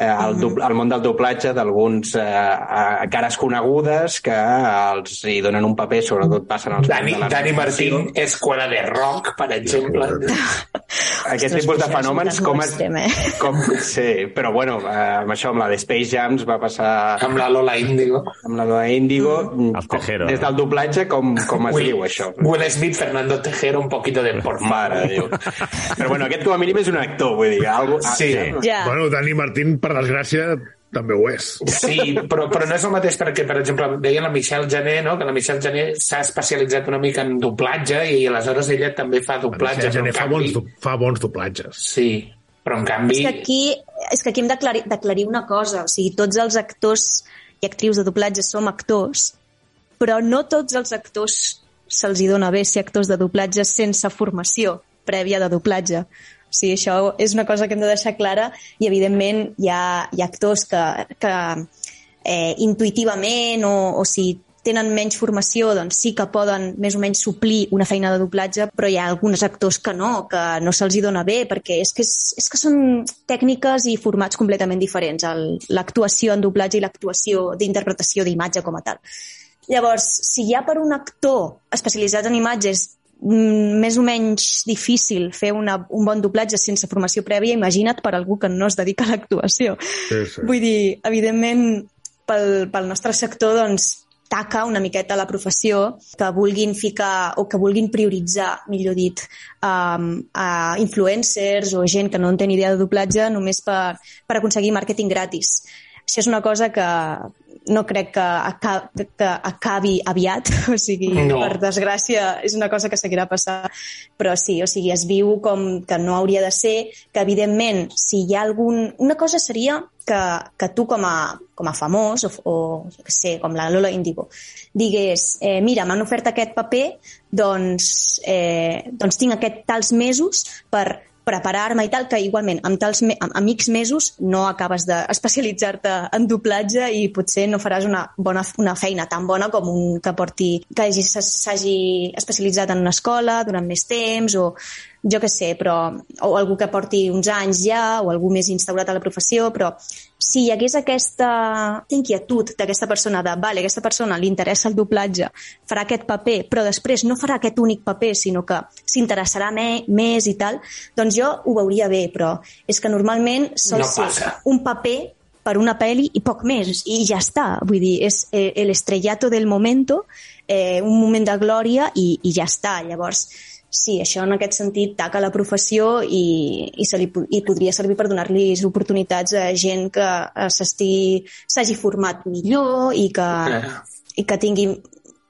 eh, al, dub, al món del doblatge d'alguns eh, a- cares conegudes que els hi donen un paper, sobretot passen als Dani, Dani. Martín, Escuela de Rock, per exemple. Aquest tipus de fenòmens, com es... eh? Com, sí, però bueno, eh, amb això, amb la de Space Jams va passar Amb la Lola Índigo. amb la de Índigo. El Tejero. Des del doblatge, com, com es Will, diu això? Will Smith, Fernando Tejero, un poquito de por Mare Déu. Però bueno, aquest com a mínim és un actor, vull dir, algo... ah, Sí. Ja. Bueno, Dani Martín, per desgràcia, també ho és. Sí, però, però no és el mateix perquè, per exemple, deia la Michelle Jané, no? que la Michelle Jané s'ha especialitzat una mica en doblatge i aleshores ella també fa doblatge. Ja però en fa, canvi- bons, do- fa bons doblatges. Sí, però en canvi... És que aquí, és que aquí hem d'aclarir d'aclarir una cosa. O sigui, tots els actors i actrius de doblatge som actors, però no tots els actors se'ls hi dona bé ser actors de doblatge sense formació prèvia de doblatge. O sigui, això és una cosa que hem de deixar clara i, evidentment, hi ha, hi ha actors que, que eh, intuïtivament o, o si tenen menys formació, doncs sí que poden més o menys suplir una feina de doblatge, però hi ha alguns actors que no, que no se'ls hi dona bé, perquè és que, és, és que són tècniques i formats completament diferents, l'actuació en doblatge i l'actuació d'interpretació d'imatge com a tal. Llavors, si hi ha per un actor especialitzat en imatges més o menys difícil fer una, un bon doblatge sense formació prèvia, imagina't per algú que no es dedica a l'actuació. Sí, sí. Vull dir, evidentment, pel, pel nostre sector, doncs, taca una miqueta la professió que vulguin ficar o que vulguin prioritzar, millor dit, um, a influencers o gent que no en té ni idea de doblatge només per, per aconseguir màrqueting gratis. Això és una cosa que no crec que, aca que acabi aviat, o sigui, No. per desgràcia és una cosa que seguirà passant, però sí, o sigui, es viu com que no hauria de ser, que evidentment, si hi ha algun... Una cosa seria que, que tu com a, com a famós, o, o què sé, com la Lola Índigo, digués, eh, mira, m'han ofert aquest paper, doncs, eh, doncs tinc aquest tals mesos per preparar-me i tal, que igualment amb tals me amb, X mesos no acabes d'especialitzar-te en doblatge i potser no faràs una, bona, una feina tan bona com un que porti que hagi- s'hagi especialitzat en una escola durant més temps o jo que sé, però o algú que porti uns anys ja o algú més instaurat a la professió, però si hi hagués aquesta inquietud d'aquesta persona de, vale, aquesta persona li interessa el doblatge, farà aquest paper, però després no farà aquest únic paper, sinó que s'interessarà més i tal, doncs jo ho veuria bé, però és que normalment sol No ser passa. un paper per una pel·li i poc més, i ja està. Vull dir, és eh, el estrellato del momento, eh, un moment de glòria i, i ja està. Llavors, sí, això en aquest sentit taca la professió i, i, se li, i podria servir per donar-li oportunitats a gent que eh, s'hagi format millor i que, i que tingui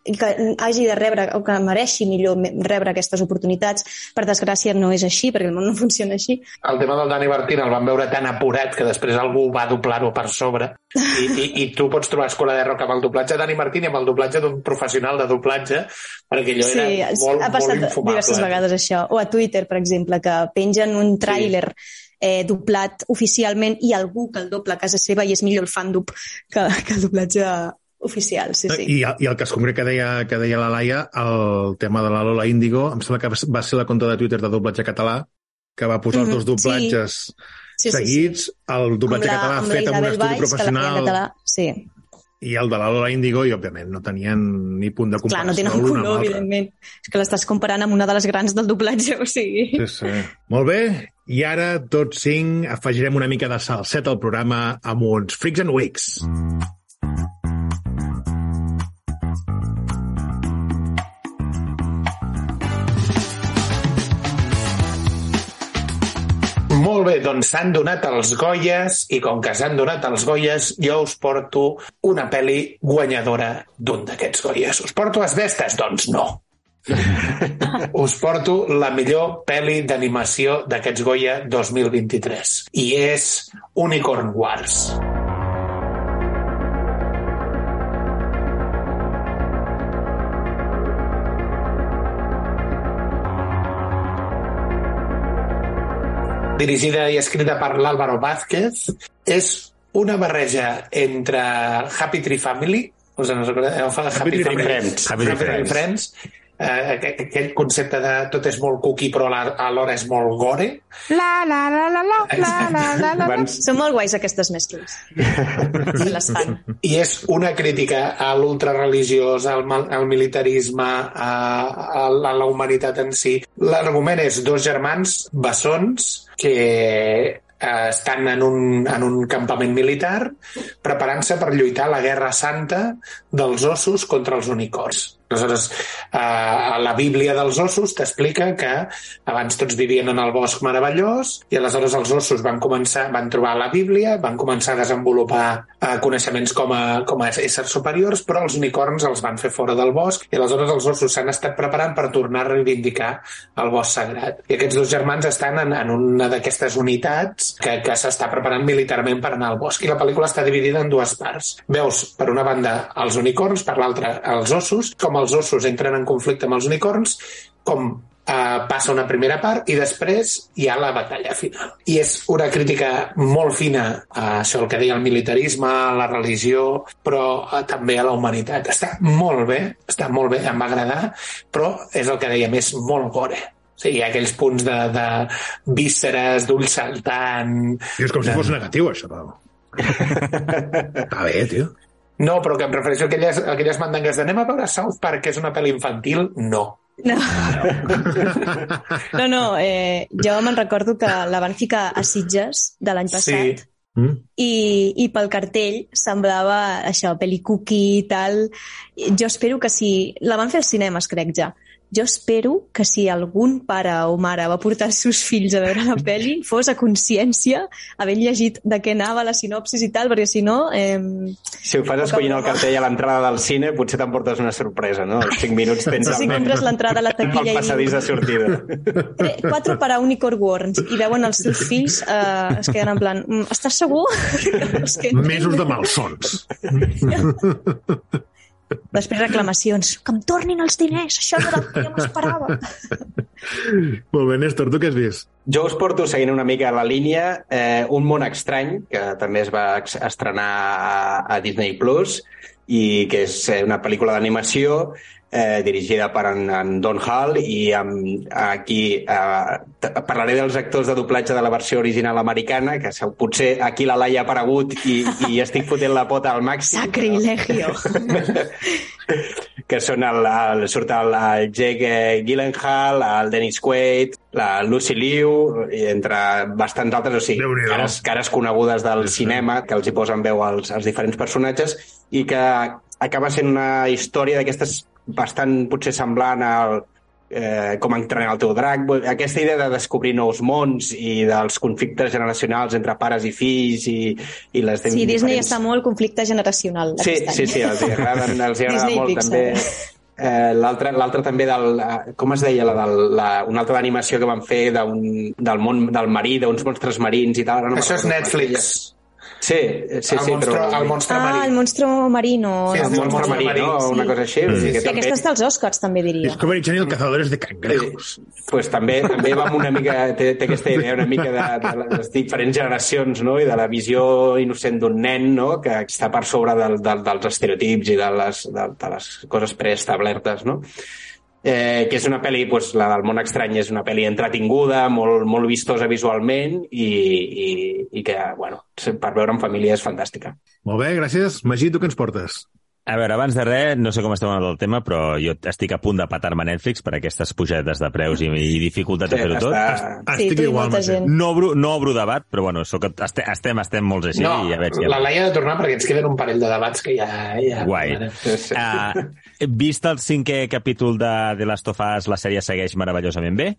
que hagi de rebre o que mereixi millor rebre aquestes oportunitats. Per desgràcia no és així, perquè el món no funciona així. El tema del Dani Martín el van veure tan apurat que després algú va doblar-ho per sobre i, i, i tu pots trobar escola de rock amb el doblatge de Dani Martín i amb el doblatge d'un professional de doblatge perquè allò Sí, era molt, ha passat molt infumable. diverses vegades això. O a Twitter, per exemple, que pengen un tràiler eh, doblat oficialment i algú que el dobla a casa seva i és millor el fan-dub que, que el doblatge oficial, sí, sí. I, I el cas concret que deia, que deia la Laia, el tema de la Lola Índigo, em sembla que va ser la compte de Twitter de doblatge català, que va posar els Mhm, dos doblatges Sí, sí, sí. seguits, el doblatge Amb la- català amb fet amb un estudi Valls, en professional català. Sí. i el de la Lola Índigo, i òbviament no tenien ni punt de Clar, comparació no tenen color, evidentment. És que l'estàs comparant amb una de les grans del doblatge, o sigui... Sí, sí. Molt bé, i ara tots cinc afegirem una mica de salset al programa amb uns Freaks and Weeks. Molt bé, doncs s'han donat els Goyes i com que s'han donat els Goyes jo us porto una pel·li guanyadora d'un d'aquests Goyes. Us porto Asbestes? Doncs no. us porto la millor pel·li d'animació d'aquests Goya 2023 i és Unicorn Wars. Dirigida i escrita per l'Álvaro Vázquez, és una barreja entre Happy Tree Family, us en recordeu? Happy, Tree Family Friends. Happy, Tree Friends. Friends eh, aqu- aquell concepte de tot és molt cookie però alhora és molt gore. La la la la la la la la la la. Abans, Són molt guais aquestes mescles. Se les fan. I és una crítica a l'ultrareligiós, al, mal- al militarisme, a, a, a la humanitat en si. L'argument és dos germans bessons que eh, estan en un, en un campament militar preparant-se per lluitar a la Guerra Santa dels ossos contra els unicorns. Aleshores, eh, a la Bíblia dels ossos t'explica que abans tots vivien en el bosc meravellós i aleshores els ossos van començar, van trobar la Bíblia, van començar a desenvolupar eh, coneixements com a, com a éssers superiors, però els unicorns els van fer fora del bosc i aleshores els ossos s'han estat preparant per tornar a reivindicar el bosc sagrat. I aquests dos germans estan en, en una d'aquestes unitats que, que s'està preparant militarment per anar al bosc. I la pel·lícula està dividida en dues parts. Veus, per una banda, els unicorns, per l'altra, els ossos, com els ossos entren en conflicte amb els unicorns, com eh, passa una primera part i després hi ha la batalla final. I és una crítica molt fina a això, el que deia el militarisme, a la religió, però eh, també a la humanitat. Està molt bé, està molt bé, em va agradar, però és el que dèiem, és molt gore. Sí, hi ha aquells punts de, de vísceres, d'ull saltant... I és com si fos negatiu, això, Pau. Està bé, tio. No, però que em refereixo a aquelles, a aquelles mandangues de anem a veure South Park, que és una pel·li infantil, no. No, no, no eh, jo me'n recordo que la van ficar a Sitges de l'any passat Sí. Mm? i, i pel cartell semblava això, pel·li cookie i tal. Jo espero que si... La van fer als cinemes, crec ja. Jo espero que si algun pare o mare va portar els seus fills a veure la pel·li fos a consciència, havent llegit de què anava la sinopsis i tal, perquè si no... Eh, si ho fas escollint el cartell a l'entrada del cine, potser t'emportes una sorpresa, no? Els 5 minuts tens si el, compres l'entrada a la el taquilla passadís de sortida. Tre- quatre per a Unicorn Worms i veuen els seus fills, eh, es queden en plan, "Mm, estàs segur? Que Mesos de malsons. Després reclamacions. Que em tornin els diners, això no era el que jo m'esperava. Molt bé, Néstor, tu què has vist? Jo us porto seguint una mica la línia eh, Un món estrany, que també es va estrenar a, a Disney Plus i que és eh, una pel·lícula d'animació eh, dirigida per en, en Don Hall i amb, aquí eh, parlaré dels actors de doblatge de la versió original americana, que se- potser aquí la Laia ha aparegut i, i estic fotent la pota al màxim. Sacrilegio. que són el, el, surt el, el Jake eh, Gyllenhaal, el Dennis Quaid, la Lucy Liu, i entre bastants altres, o sigui, cares, cares conegudes del cinema que els hi posen veu als, als diferents personatges i que acaba sent una història d'aquestes bastant potser semblant al eh, com entrenar el teu drac, aquesta idea de descobrir nous mons i dels conflictes generacionals entre pares i fills i, i les Sí, Disney diferents... està molt conflicte generacional Sí, sí, sí, els hi agraden, els hi agrada Disney molt Pixar. també. Eh, l'altre l'altre també del... eh, Com es deia? La, del, la, una altra d'animació que van fer d'un, del món del marí, d'uns monstres marins i tal. No Això és Netflix. Sí, sí, el, sí, monstre, però... el monstre Ah, marí. el monstro marino. Sí, el es diu monstre marí, no? Sí. Una cosa així. Mm. Que I també, aquesta està als Oscars, també diria. Discovery Channel, Cazadores de Cangrejos. pues, també, també va amb una mica, té, té aquesta idea una mica de, de les diferents generacions no? i de la visió innocent d'un nen no? que està per sobre del, del, dels estereotips i de les, de, de les coses preestablertes. No? Eh, que és una pel·li, pues, la del món estrany és una pel·li entretinguda, molt, molt vistosa visualment i, i, i que, bueno, per veure en família és fantàstica. Molt bé, gràcies. Magí, tu què ens portes? A veure, abans de res, no sé com esteu en el tema, però jo estic a punt de patar-me Netflix per aquestes pujadetes de preus i, i dificultats de fer-ho tot. està... Sí, Estic igual. No obro, no obro debat, però bueno, soc, estem, estem, estem molts així No, i ja veig que... la Laia ha de tornar perquè ens queden un parell de debats que ja... ja Guai. Sí, sí. Uh, vist el cinquè capítol de The Last of Us, la sèrie segueix meravellosament bé,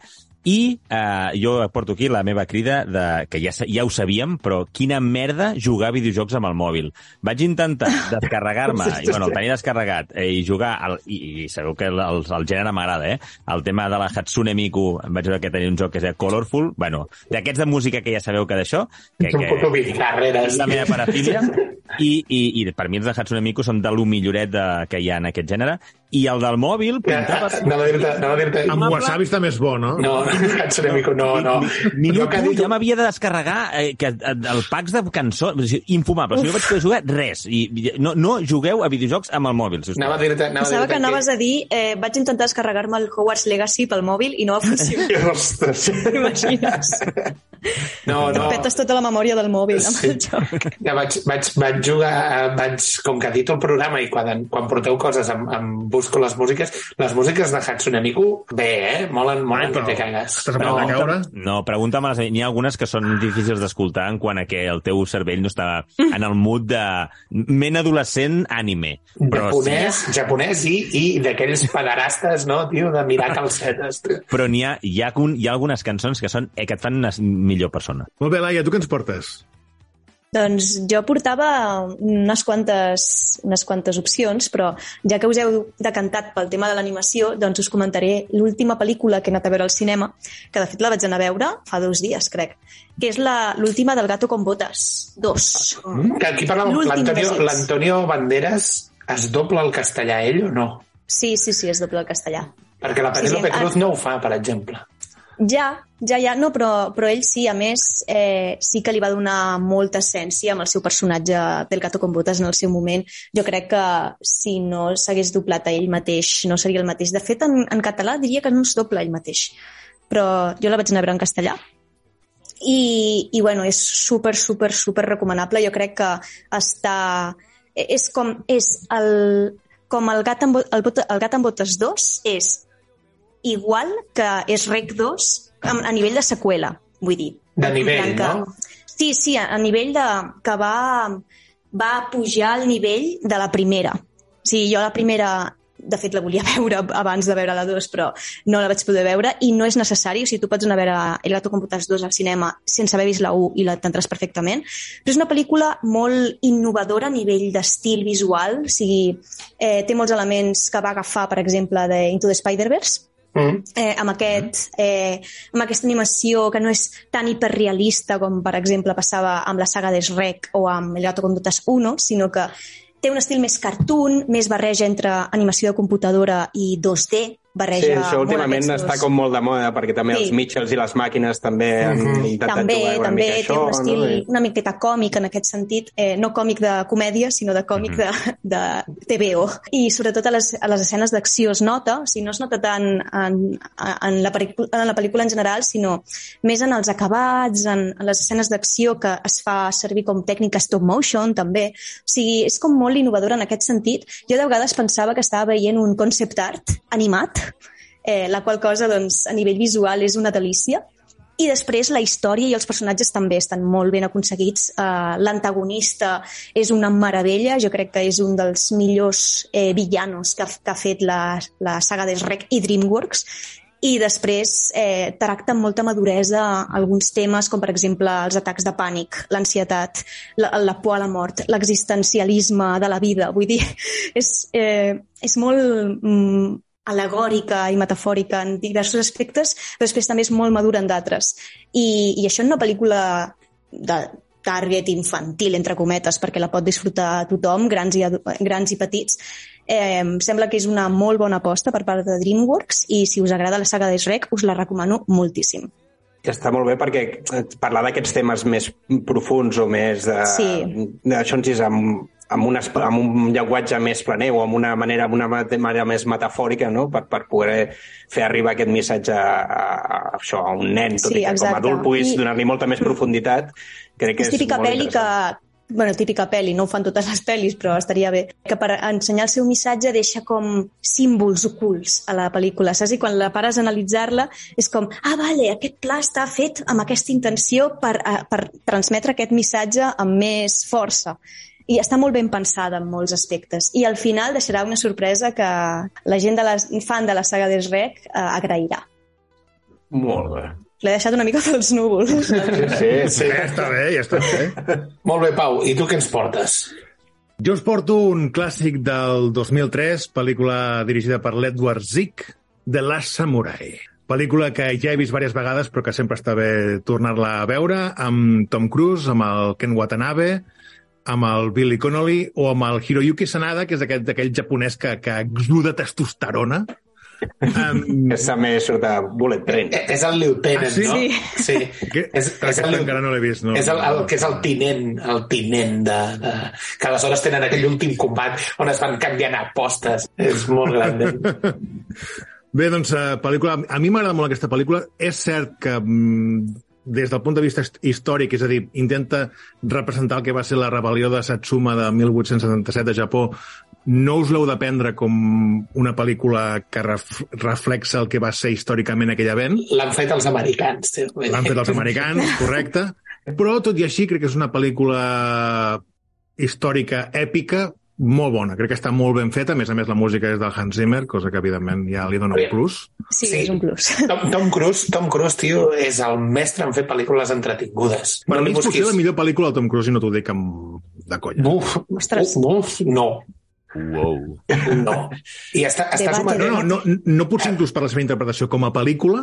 i uh, jo porto aquí la meva crida de, que ja, ja ho sabíem, però quina merda jugar a videojocs amb el mòbil. Vaig intentar descarregar-me, i bueno, el tenia descarregat, eh, i jugar, al, i, i sabeu que el, el, el gènere m'agrada, eh? El tema de la Hatsune Miku, vaig veure que tenia un joc que es deia Colorful, bueno, d'aquests de música que ja sabeu que d'això, que, un que, puto carrera. és la meva parafília i, i, i per mi els de Hatsune Miku són de lo milloret de, que hi ha en aquest gènere i el del mòbil pintava... Anava a dir-te... Anava a dir-te... Amb wasabi està més bo, no? No, Miku, no, no. Minut Jo que ha 1 dit- ja m'havia de descarregar eh, que, eh, el packs de cançons, infumable. O sigui, no vaig poder jugar res. I, no, no jugueu a videojocs amb el mòbil, sisplau. Anava a dir-te... Pensava que anaves a dir eh, vaig intentar descarregar-me el Hogwarts Legacy pel mòbil i no va funcionar. Ostres. T'imagines? No, no. Petes tota la memòria del mòbil amb Sí. el joc. Ja vaig, vaig, vaig jugar, eh, vaig, com que edito el programa i quan, quan porteu coses em, em busco les músiques, les músiques de Hatsune Miku, bé, eh? Molen, molen Ai, que però te cagues. estàs a caure? No, pregunta'm, n'hi ha algunes que són difícils d'escoltar en quant a que el teu cervell no està en el mood de ment adolescent anime. Però, sí, Japonès, japonès i, i d'aquells pederastes, no, tio, de mirar calcetes. tio. però n'hi ha, hi, ha, hi ha algunes cançons que, són, eh, que et fan una millor persona. Molt bé, Laia, tu què ens portes? Doncs jo portava unes quantes, unes quantes opcions, però ja que us heu decantat pel tema de l'animació, doncs us comentaré l'última pel·lícula que he anat a veure al cinema, que de fet la vaig anar a veure fa dos dies, crec, que és la- l'última del Gato con Botas, dos. Que aquí parlàvem, l'Antonio Banderas es dobla el castellà ell o no? Sí, sí, sí, és doble el castellà. Perquè la Sí, sí, Penélope ah. Cruz no ho fa, per exemple. Ja, ja, ja, no, però, però ell sí, a més, eh, sí que li va donar molta essència amb el seu personatge del Gato con Botas en el seu moment. Jo crec que si no s'hagués doblat a ell mateix no seria el mateix. De fet, en, en català diria que no es dobla ell mateix, però jo la vaig anar a veure en castellà. I, i bueno, és super, super, super recomanable. Jo crec que està... És com, és el, com el gat, amb, el, el gat amb botes 2 és igual que és Rec 2 a, a nivell de seqüela, vull dir. De nivell, plan no? Sí, sí, a, nivell de... que va, va pujar al nivell de la primera. O sigui, jo la primera de fet la volia veure abans de veure la 2, però no la vaig poder veure i no és necessari, o sigui, tu pots anar a veure El gato con botas 2 al cinema sense haver vist la 1 i l'entendràs perfectament, però és una pel·lícula molt innovadora a nivell d'estil visual, o sigui, eh, té molts elements que va agafar, per exemple, de Into the Spider-Verse, Mm. eh, amb, aquest, eh, amb aquesta animació que no és tan hiperrealista com, per exemple, passava amb la saga de Shrek o amb El gato con botas 1, sinó que té un estil més cartoon, més barreja entre animació de computadora i 2D, barreja Sí, això últimament està com molt de moda, perquè també Sí. els Mitchells i les màquines també han intentat també, jugar una també mica té això. un estil no? I- una miqueta còmic en aquest sentit, eh, no còmic de comèdia, sinó de còmic de, de TVO. I sobretot a les, a les escenes d'acció es nota, o sigui, no es nota tant en, en, la en la pel·lícula en general, sinó més en els acabats, en, en les escenes d'acció que es fa servir com tècnica stop motion, també. O sigui, és com molt innovadora en aquest sentit. Jo de vegades pensava que estava veient un concept art animat, eh, la qual cosa, doncs, a nivell visual és una delícia. I després la història i els personatges també estan molt ben aconseguits. Uh, L'antagonista és una meravella, jo crec que és un dels millors eh, villanos que, que ha fet la, la saga de Shrek i DreamWorks i després eh, tracta amb molta maduresa alguns temes com per exemple els atacs de pànic, l'ansietat, la, la por a la mort, l'existencialisme de la vida. Vull dir, és, eh, és molt mm, alegòrica i metafòrica en diversos aspectes, però després també és molt madura en d'altres. I, I això en una pel·lícula de target infantil, entre cometes, perquè la pot disfrutar tothom, grans i, grans i petits, eh, em sembla que és una molt bona aposta per part de DreamWorks i si us agrada la saga de Shrek us la recomano moltíssim. està molt bé perquè eh, parlar d'aquests temes més profuns o més de, Sí. d'això ens és amb, amb, un, esp- amb un llenguatge més planer o amb una manera, amb una manera més metafòrica no? per, per poder fer arribar aquest missatge a, a, a, això, a un nen, tot Sí, i que com a exacte. adult puguis I- donar-li molta més profunditat, crec que és és, típica pel·li que... bueno, típica pel·li, no ho fan totes les pel·lis, però estaria bé, que per ensenyar el seu missatge deixa com símbols ocults a la pel·lícula, saps? I quan la pares a analitzar-la és com, ah, vale, aquest pla està fet amb aquesta intenció per, eh, per transmetre aquest missatge amb més força. I està molt ben pensada en molts aspectes. I al final deixarà una sorpresa que la gent de la, fan de la saga de Shrek eh, agrairà. Molt bé. L'he deixat una mica pels núvols. Sí, sí. Sí. Ja està bé, ja està bé. Molt bé, Pau. I tu què ens portes? Jo us porto un clàssic del 2003, pel·lícula dirigida per l'Edward Zick, The Last Samurai. Pel·lícula que ja he vist diverses vegades, però que sempre està bé tornar-la a veure, amb Tom Cruise, amb el Ken Watanabe, amb el Billy Connolly o amb el Hiroyuki Sanada, que és aquest d'aquell japonès que, que exuda testosterona. Um, Que també surt de Bullet Train. Eh, És el lieutenant, Ah, sí? no? Sí. sí. que, És, és el, encara no l'he vist. No, és el, el, que és el tinent, el tinent de, de, que aleshores tenen aquell últim combat on es van canviant apostes. És molt gran. Bé, doncs, uh, pel·lícula... A mi m'agrada molt aquesta pel·lícula. És cert que mm, des del punt de vista hist- històric, és a dir, intenta representar el que va ser la rebel·lió de Satsuma de 1877 a Japó, no us l'heu de prendre com una pel·lícula que ref reflexa el que va ser històricament aquell event. L'han fet els americans. tio. L'han fet els americans, correcte. Però, tot i així, crec que és una pel·lícula històrica èpica, molt bona. Crec que està molt ben feta. A més a més, la música és del Hans Zimmer, cosa que, evidentment, ja li dona un plus. Sí, Sí. és un plus. Tom, Tom Cruise, Tom Cruise, tio, és el mestre en fer pel·lícules entretingudes. Per no mi és potser busquis... la millor pel·lícula del Tom Cruise i no t'ho dic amb... de conya. Uf, Ostres. uf, uf, no, Wow. no. I està, està Debate. No, no, no, no potser inclús per la seva interpretació com a pel·lícula,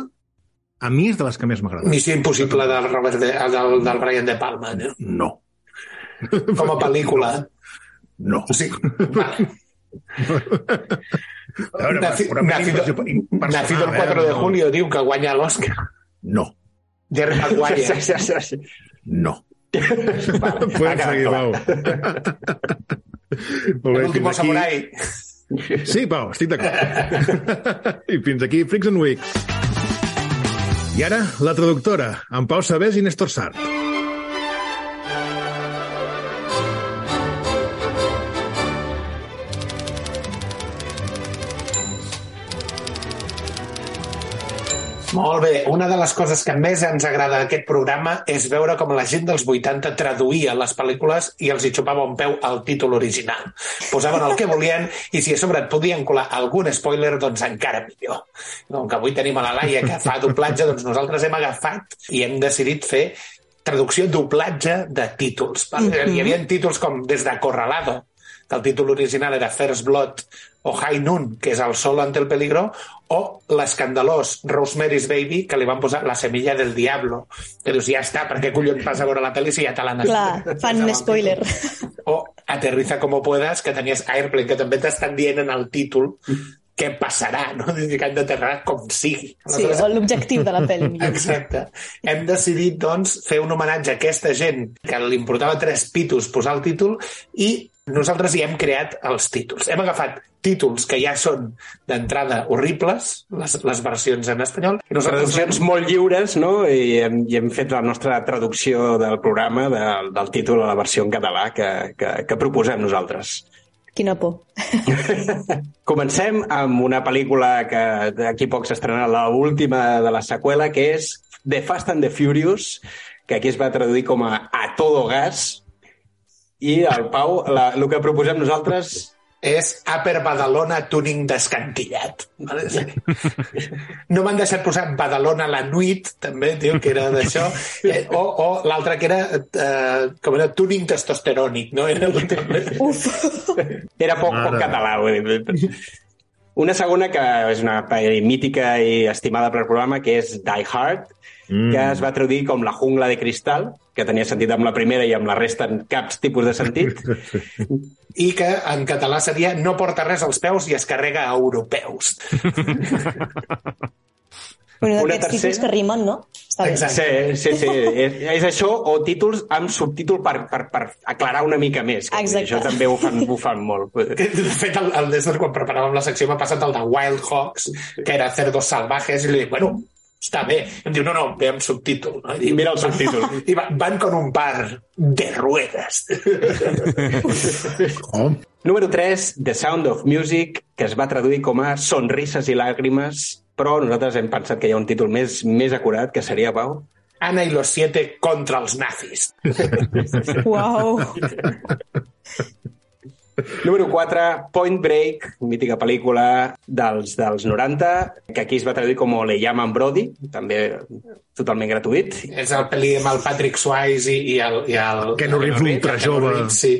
a mi és de les que més m'agrada. Missió impossible del, Robert de, del, del Brian De Palma, no? No, com a pel·lícula. No. Sigui, vale. Veure, pel·lícula nacido, el eh, 4 de no. julio diu que guanya l'Oscar. No. Sí, sí, sí. no. Vale, Podem seguir. Pau. Aquí... samurai. Sí, Pau, estic d'acord. I fins aquí Freaks and Weeks. I ara, la traductora, amb Pau Sabés i Néstor Sart. Molt bé, una de les coses que més ens agrada d'aquest programa és veure com la gent dels 80 traduïa les pel·lícules i els hi xupava un peu al títol original. Posaven el que volien i si a sobre et podien colar algun spoiler, doncs encara millor. Com que avui tenim a la Laia que fa doblatge, doncs nosaltres hem agafat i hem decidit fer traducció doblatge de títols. Mm -hmm. Hi havia títols com Des de Corralado, que el títol original era First Blood, o High Noon, que és El sol ante el peligro, o l'escandalós Rosemary's Baby, que li van posar La semilla del diablo. Que dius, ja està, per què collons vas a veure la pel·li si ja te l'han Clar, fan un spoiler. O Aterriza como puedas, que tenies Airplane, que també t'estan dient en el títol què passarà, no? Que han d'aterrar com sigui. Sí, o l'objectiu de la pel·li. Exacte. Hem decidit, doncs, fer un homenatge a aquesta gent que li importava tres pitos posar el títol i nosaltres hi hem creat els títols. Hem agafat títols que ja són d'entrada horribles, les, les versions en espanyol, i nosaltres Traduccions molt lliures, no? I hem, i hem fet la nostra traducció del programa de, del títol a la versió en català que, que, que proposem nosaltres. Quina por. Comencem amb una pel·lícula que d'aquí poc s'estrenarà l'última de la seqüela, que és The Fast and the Furious, que aquí es va traduir com a A todo gas. I el Pau, la, el que proposem nosaltres és Upper Badalona Tuning descantillat. No m'han deixat posar Badalona la nuit, també, tio, que era d'això. Eh, o o l'altre que era, eh, com era, Tuning testosterònic, no? Era Uf. Era poc, poc català. Vull dir. Una segona que és una pel·li mítica i estimada per al programa, que és Die Hard, mm. que es va traduir com La jungla de cristal, que tenia sentit amb la primera i amb la resta en cap tipus de sentit. i que en català seria no porta res als peus i es carrega a europeus. Bueno, Una d'aquests tercera? títols que rimen, no? Està bé. Exacte. Sí, sí, sí. És, és això o títols amb subtítol per, per, per aclarar una mica més. que Exacte. Això també ho fan, ho fan molt. Que, De fet, el, el Desner, quan preparàvem la secció, m'ha passat el de Wild Hawks, que era Cerdos Salvajes, i li dic, bueno, està bé. Em diu, no, no, ve amb subtítol. No? I dic, Mira el subtítol. I van, van con un par de ruedas. Oh, Número 3, The Sound of Music, que es va traduir com a Sonrises i làgrimes, però nosaltres hem pensat que hi ha un títol més, més acurat, que seria, Pau? Ana y los siete contra els nazis. Uau. Número 4, Point Break, mítica pel·lícula dels, dels 90, que aquí es va traduir com Le llaman Brody, també totalment gratuït. És el pel·li amb el Patrick Swayze i, i el... I el Keanu Reeves el- ultra jove. Sí.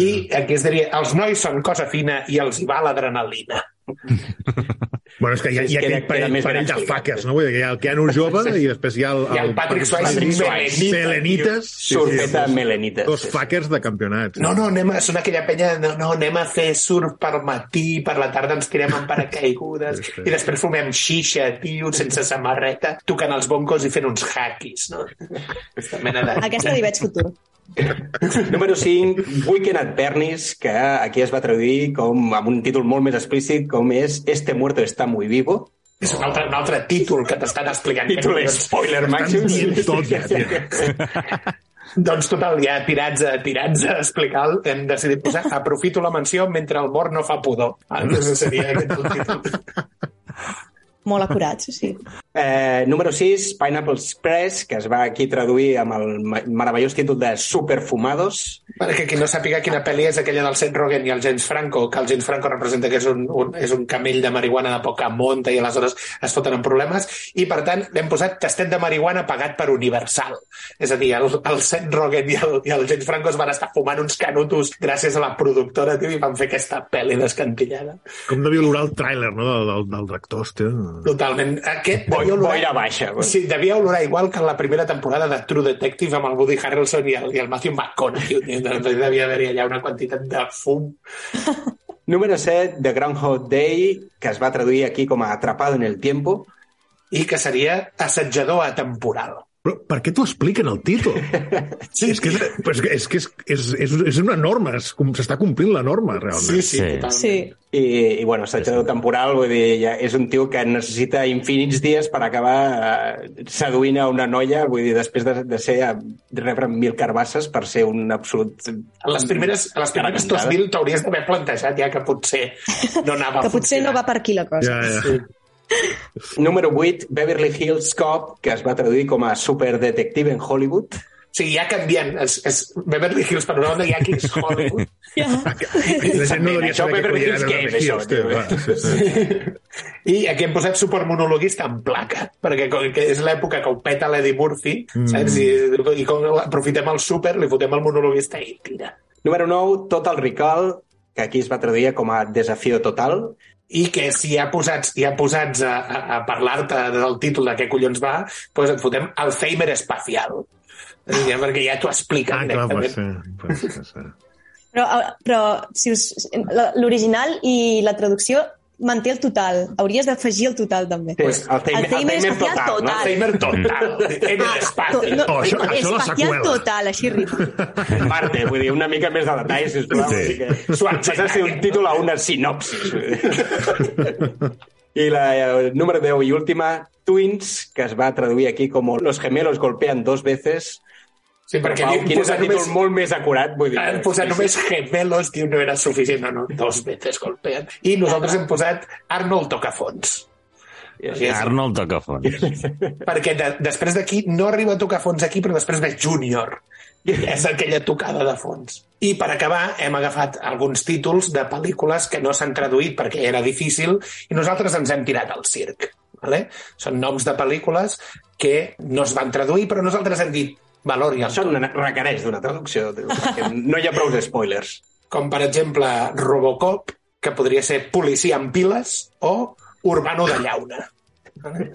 I aquí es diria, els nois són cosa fina i els hi va l'adrenalina. Bueno, és que hi ha, hi ha aquell parell, parell de fuckers, no? Vull dir que hi ha el Keanu jove i després hi ha el... I el Patrick Swayze. Melenites. Surfeta dos- melenites. Dos fuckers de campionat. No, no, anem a, són aquella penya, no, no, anem a fer surf per matí, per la tarda ens tirem en paracaigudes, Sí, sí. i després fumem xixa, tio, sense samarreta, tocant els boncos i fent uns hackis, no? Aquesta mena de... Aquesta li veig futur. Número 5, Weekend at Bernie's, que aquí es va traduir com amb un títol molt més explícit, com és Este muerto está muy vivo. És un altre, un altre títol que t'estan explicant. Títol que- spoiler màxim. tot ja. Doncs total, ja tirats a, tirats a explicar, hem decidit posar aprofito la menció mentre el mort no fa pudor. Aquest seria aquest el títol. Molt acurat, sí, sí. Eh, número 6, Pineapple Express, que es va aquí traduir amb el meravellós títol de Superfumados. Perquè qui no sàpiga quina pel·li és aquella del Seth Rogen i el James Franco, que el James Franco representa que és un, un, és un camell de marihuana de poca monta i aleshores es foten en problemes, i per tant l'hem posat tastet de marihuana pagat per Universal. És a dir, el, el Seth Rogen i el, i el James Franco es van estar fumant uns canutos gràcies a la productora, tio, i van fer aquesta pel·li descantillada. Com devia olorar el tràiler, no?, del, del, del tractor, hòstia. Totalment. Aquest Boi- devia olorar- boira baixa. Sí, devia olorar igual que en la primera temporada de True Detective amb el Woody Harrelson i el, i el Matthew McConaughey. Devia haver-hi allà una quantitat de fum. Número 7, The Groundhog Day, que es va traduir aquí com a Atrapado en el Tiempo. i que seria assetjador atemporal. Però per què t'ho expliquen el títol? Sí, és que és, és, que- és, que és, és, és, és una norma, és com s'està complint la norma, realment. sí, sí, Sí. totalment. Sí. I, i bueno, assetjador temporal, vull dir, ja és un tio que necessita infinits dies per acabar eh, seduint a una noia, vull dir, després de, de ser a, de rebre mil carbasses per ser un absolut... A les primeres, a les primeres Caramellada. 2000 t'hauries d'haver plantejat ja que potser no anava Que potser no va per aquí la cosa. Ja, ja. Número 8, Beverly Hills Cop, que es va traduir com a Superdetective en Hollywood. O sigui, ja canviant. És, és Beverly Hills per una banda i aquí és Hollywood. Ja. La gent no hauria Això, saber què Hills, era què és Beverly Hills, tio? Va, sí, sí. I aquí hem posat supermonologuista en placa, perquè com que és l'època que ho peta l'Eddie Murphy, mm. saps? I, I com aprofitem el super, li fotem el monologuista i tira. Número 9, Total Recall, que aquí es va traduir com a Desafío Total. I que si ja posats, ja posats a, a, a parlar-te del títol de què collons va, doncs et fotem Alzheimer espacial. Ja, perquè ja t'ho expliquen Ah, clar, pot directament. ser. Pot ser, sí. Però, però si us, l'original i la traducció manté el total. Hauries d'afegir el total, també. Sí, Alzheimer- Alzheimer Alzheimer espacial total, no? total. Alzheimer total. En Ah, l'espai. to- no, Oh, això- això espacial total, així rima. Marte, vull dir, una mica més de detalls, sisplau. Sí. Sí. Que... Passa a ser un títol a una sinopsis. I la eh, número 10 i última, Twins, que es va traduir aquí com Los gemelos golpean dos veces. Sí, perquè Pau, han posat només, molt més acurat, vull dir. han posat només gemelos, diu, no era suficient. No, no, dos veces golpean. I nosaltres hem posat Arnold Tocafons. Sí, Arnold toca fons. Perquè de, després d'aquí no arriba a tocar fons aquí, però després ve Junior. És aquella tocada de fons. I per acabar hem agafat alguns títols de pel·lícules que no s'han traduït perquè era difícil i nosaltres ens hem tirat al circ. Vale? Són noms de pel·lícules que no es van traduir, però nosaltres hem dit valor i el Això requereix d'una traducció, no hi ha prou spoilers. com per exemple Robocop, que podria ser policia amb piles, o Urbano de llauna.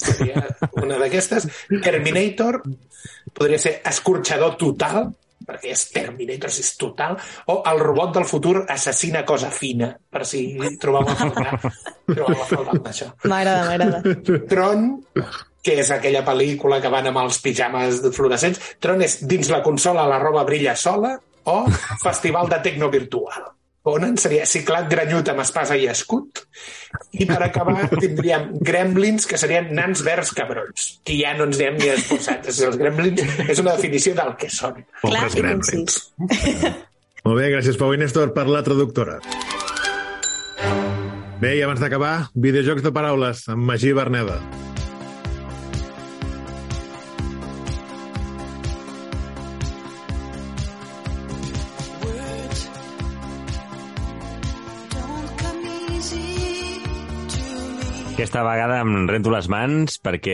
Seria una d'aquestes. Terminator podria ser escorxador total, perquè és Terminator, si és total, o el robot del futur assassina cosa fina, per si trobeu a faltar, trobeu a faltar d'això. M'agrada, m'agrada. Tron, que és aquella pel·lícula que van amb els pijames fluorescents. Tron és dins la consola la roba brilla sola o festival de tecno virtual. Conan seria ciclat granyut amb espasa i escut. I per acabar tindríem gremlins, que serien nans verds cabrons. Que ja no ens diem ni esforçats. Els gremlins és una definició del que són. Clar Pobres gremlins. Molt bé, gràcies Pau i Néstor per la traductora. Bé, i abans d'acabar, videojocs de paraules amb Magí Berneda. Aquesta vegada em rento les mans perquè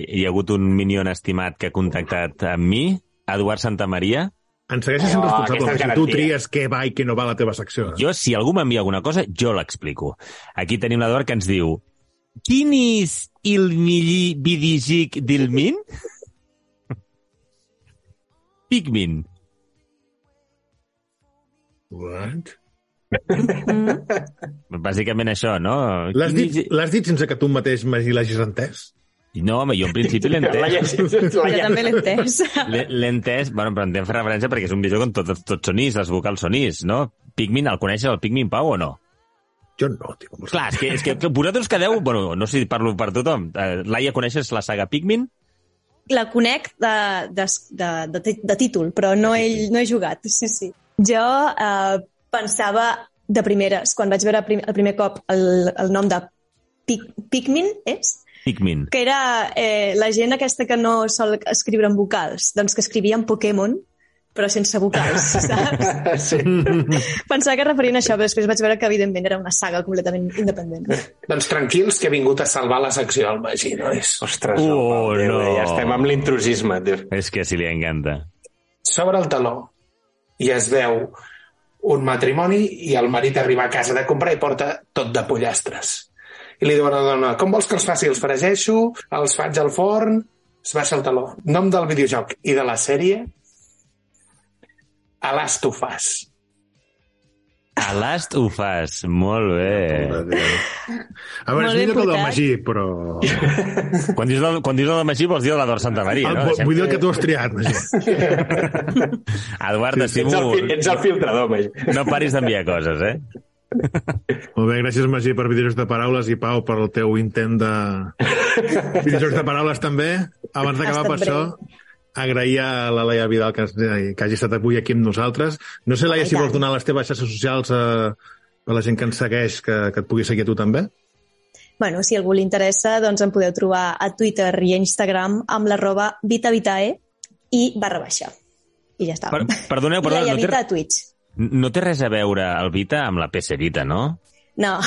hi ha hagut un minion estimat que ha contactat amb mi, Eduard Santamaria. En segueixes sent Oh, responsable si tu tries què va i què no va a la teva secció. Jo, si algú m'envia alguna cosa, jo l'explico. Aquí tenim l'Eduard que ens diu Quin és el millor videojoc del min? Pikmin. What? Bàsicament això, no? L'has dit, l'has dit sense que tu mateix l'hagis entès? No, home, jo en principi l'he entès. Jo també l'he entès. L'he entès, bueno, però entenc fer referència perquè és un videojoc on tot, tot són is, les vocals són is, no? Pikmin, el coneixes, el Pikmin Pau, o no? Jo no, tio. Com Clar, és que, és que vosaltres quedeu... Bueno, no sé si parlo per tothom. Eh, Laia, coneixes la saga Pikmin? La conec de, de, de, de, de títol, però no he, no he jugat. Sí, sí. Jo eh, pensava de primeres, quan vaig veure prim, el primer cop el, el nom de Pic, Pikmin, és? Pikmin. Que era eh, la gent aquesta que no sol escriure en vocals, doncs que escrivia en Pokémon, però sense vocals, saps? Sí. Pensava que es referien a això, però després vaig veure que, evidentment, era una saga completament independent. Doncs tranquils, que he vingut a salvar la secció del Magí, nois. Ostres, no, Oh, Déu, no. ja estem amb l'intrusisme. És que si li encanta. S'obre el taló i es veu un matrimoni i el marit arriba a casa de comprar i porta tot de pollastres. I li diu a la dona, com vols que els faci? Els fregeixo, els faig al forn... Es baixa el taló. Nom del videojoc i de la sèrie? A Last of Us. A Last ho fas. Molt bé. A veure, és millor que el del. Magí, però... Quan dius, el, quan dius el de Magí vols dir el d'Eduard Santa Maria, El, no? Deixem... vull dir el que tu has triat, Magí. Eduard, Ets el, t'estimo... ets el filtrador, Magí. No paris d'enviar coses, eh? Molt bé, gràcies, Magí, per videojocs de paraules i Pau per el teu intent de... videojocs de paraules també. Abans d'acabar Ha per això, agrair a la Laia Vidal que, que hagi estat avui aquí amb nosaltres. No sé, Laia, I si vols donar les teves xarxes socials a, a la gent que ens segueix, que, que et pugui seguir a tu també. Bueno, si algú li interessa, doncs em podeu trobar a Twitter i a Instagram amb l'arroba vitavitae i barra baixa. I ja està. Per, perdoneu, I perdoneu, la no Vita té, a Twitch. no té res a veure el Vita amb la PC Vita, no? No,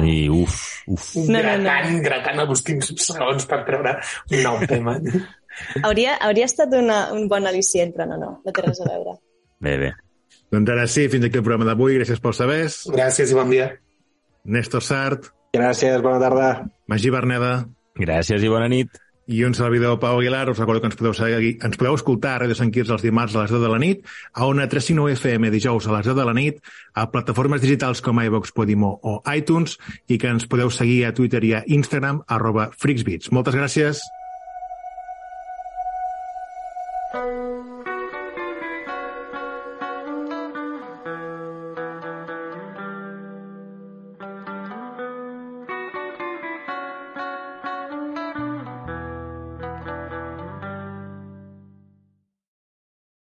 I uf, uf. No, no, no. gratant, gratant els últims segons per treure un nou tema. hauria, hauria estat una, un bon al·licient, però no, no, no té res a veure. Bé, bé. Doncs ara sí, fins aquí el programa d'avui. Gràcies pels sabers. Gràcies i bon dia. Néstor Sart, Gràcies, bona tarda. Magí Berneda, Gràcies i bona nit. I un servidor Pau Aguilar, us recordo que ens podeu, seguir, ens podeu escoltar a Ràdio Sant Quirze els dimarts a les 10 de la nit, a Ona 359 FM dijous a les 10 de la nit, a plataformes digitals com iVox, Podimo o iTunes, i que ens podeu seguir a Twitter i a Instagram, arroba FreaksBeats. Moltes gràcies.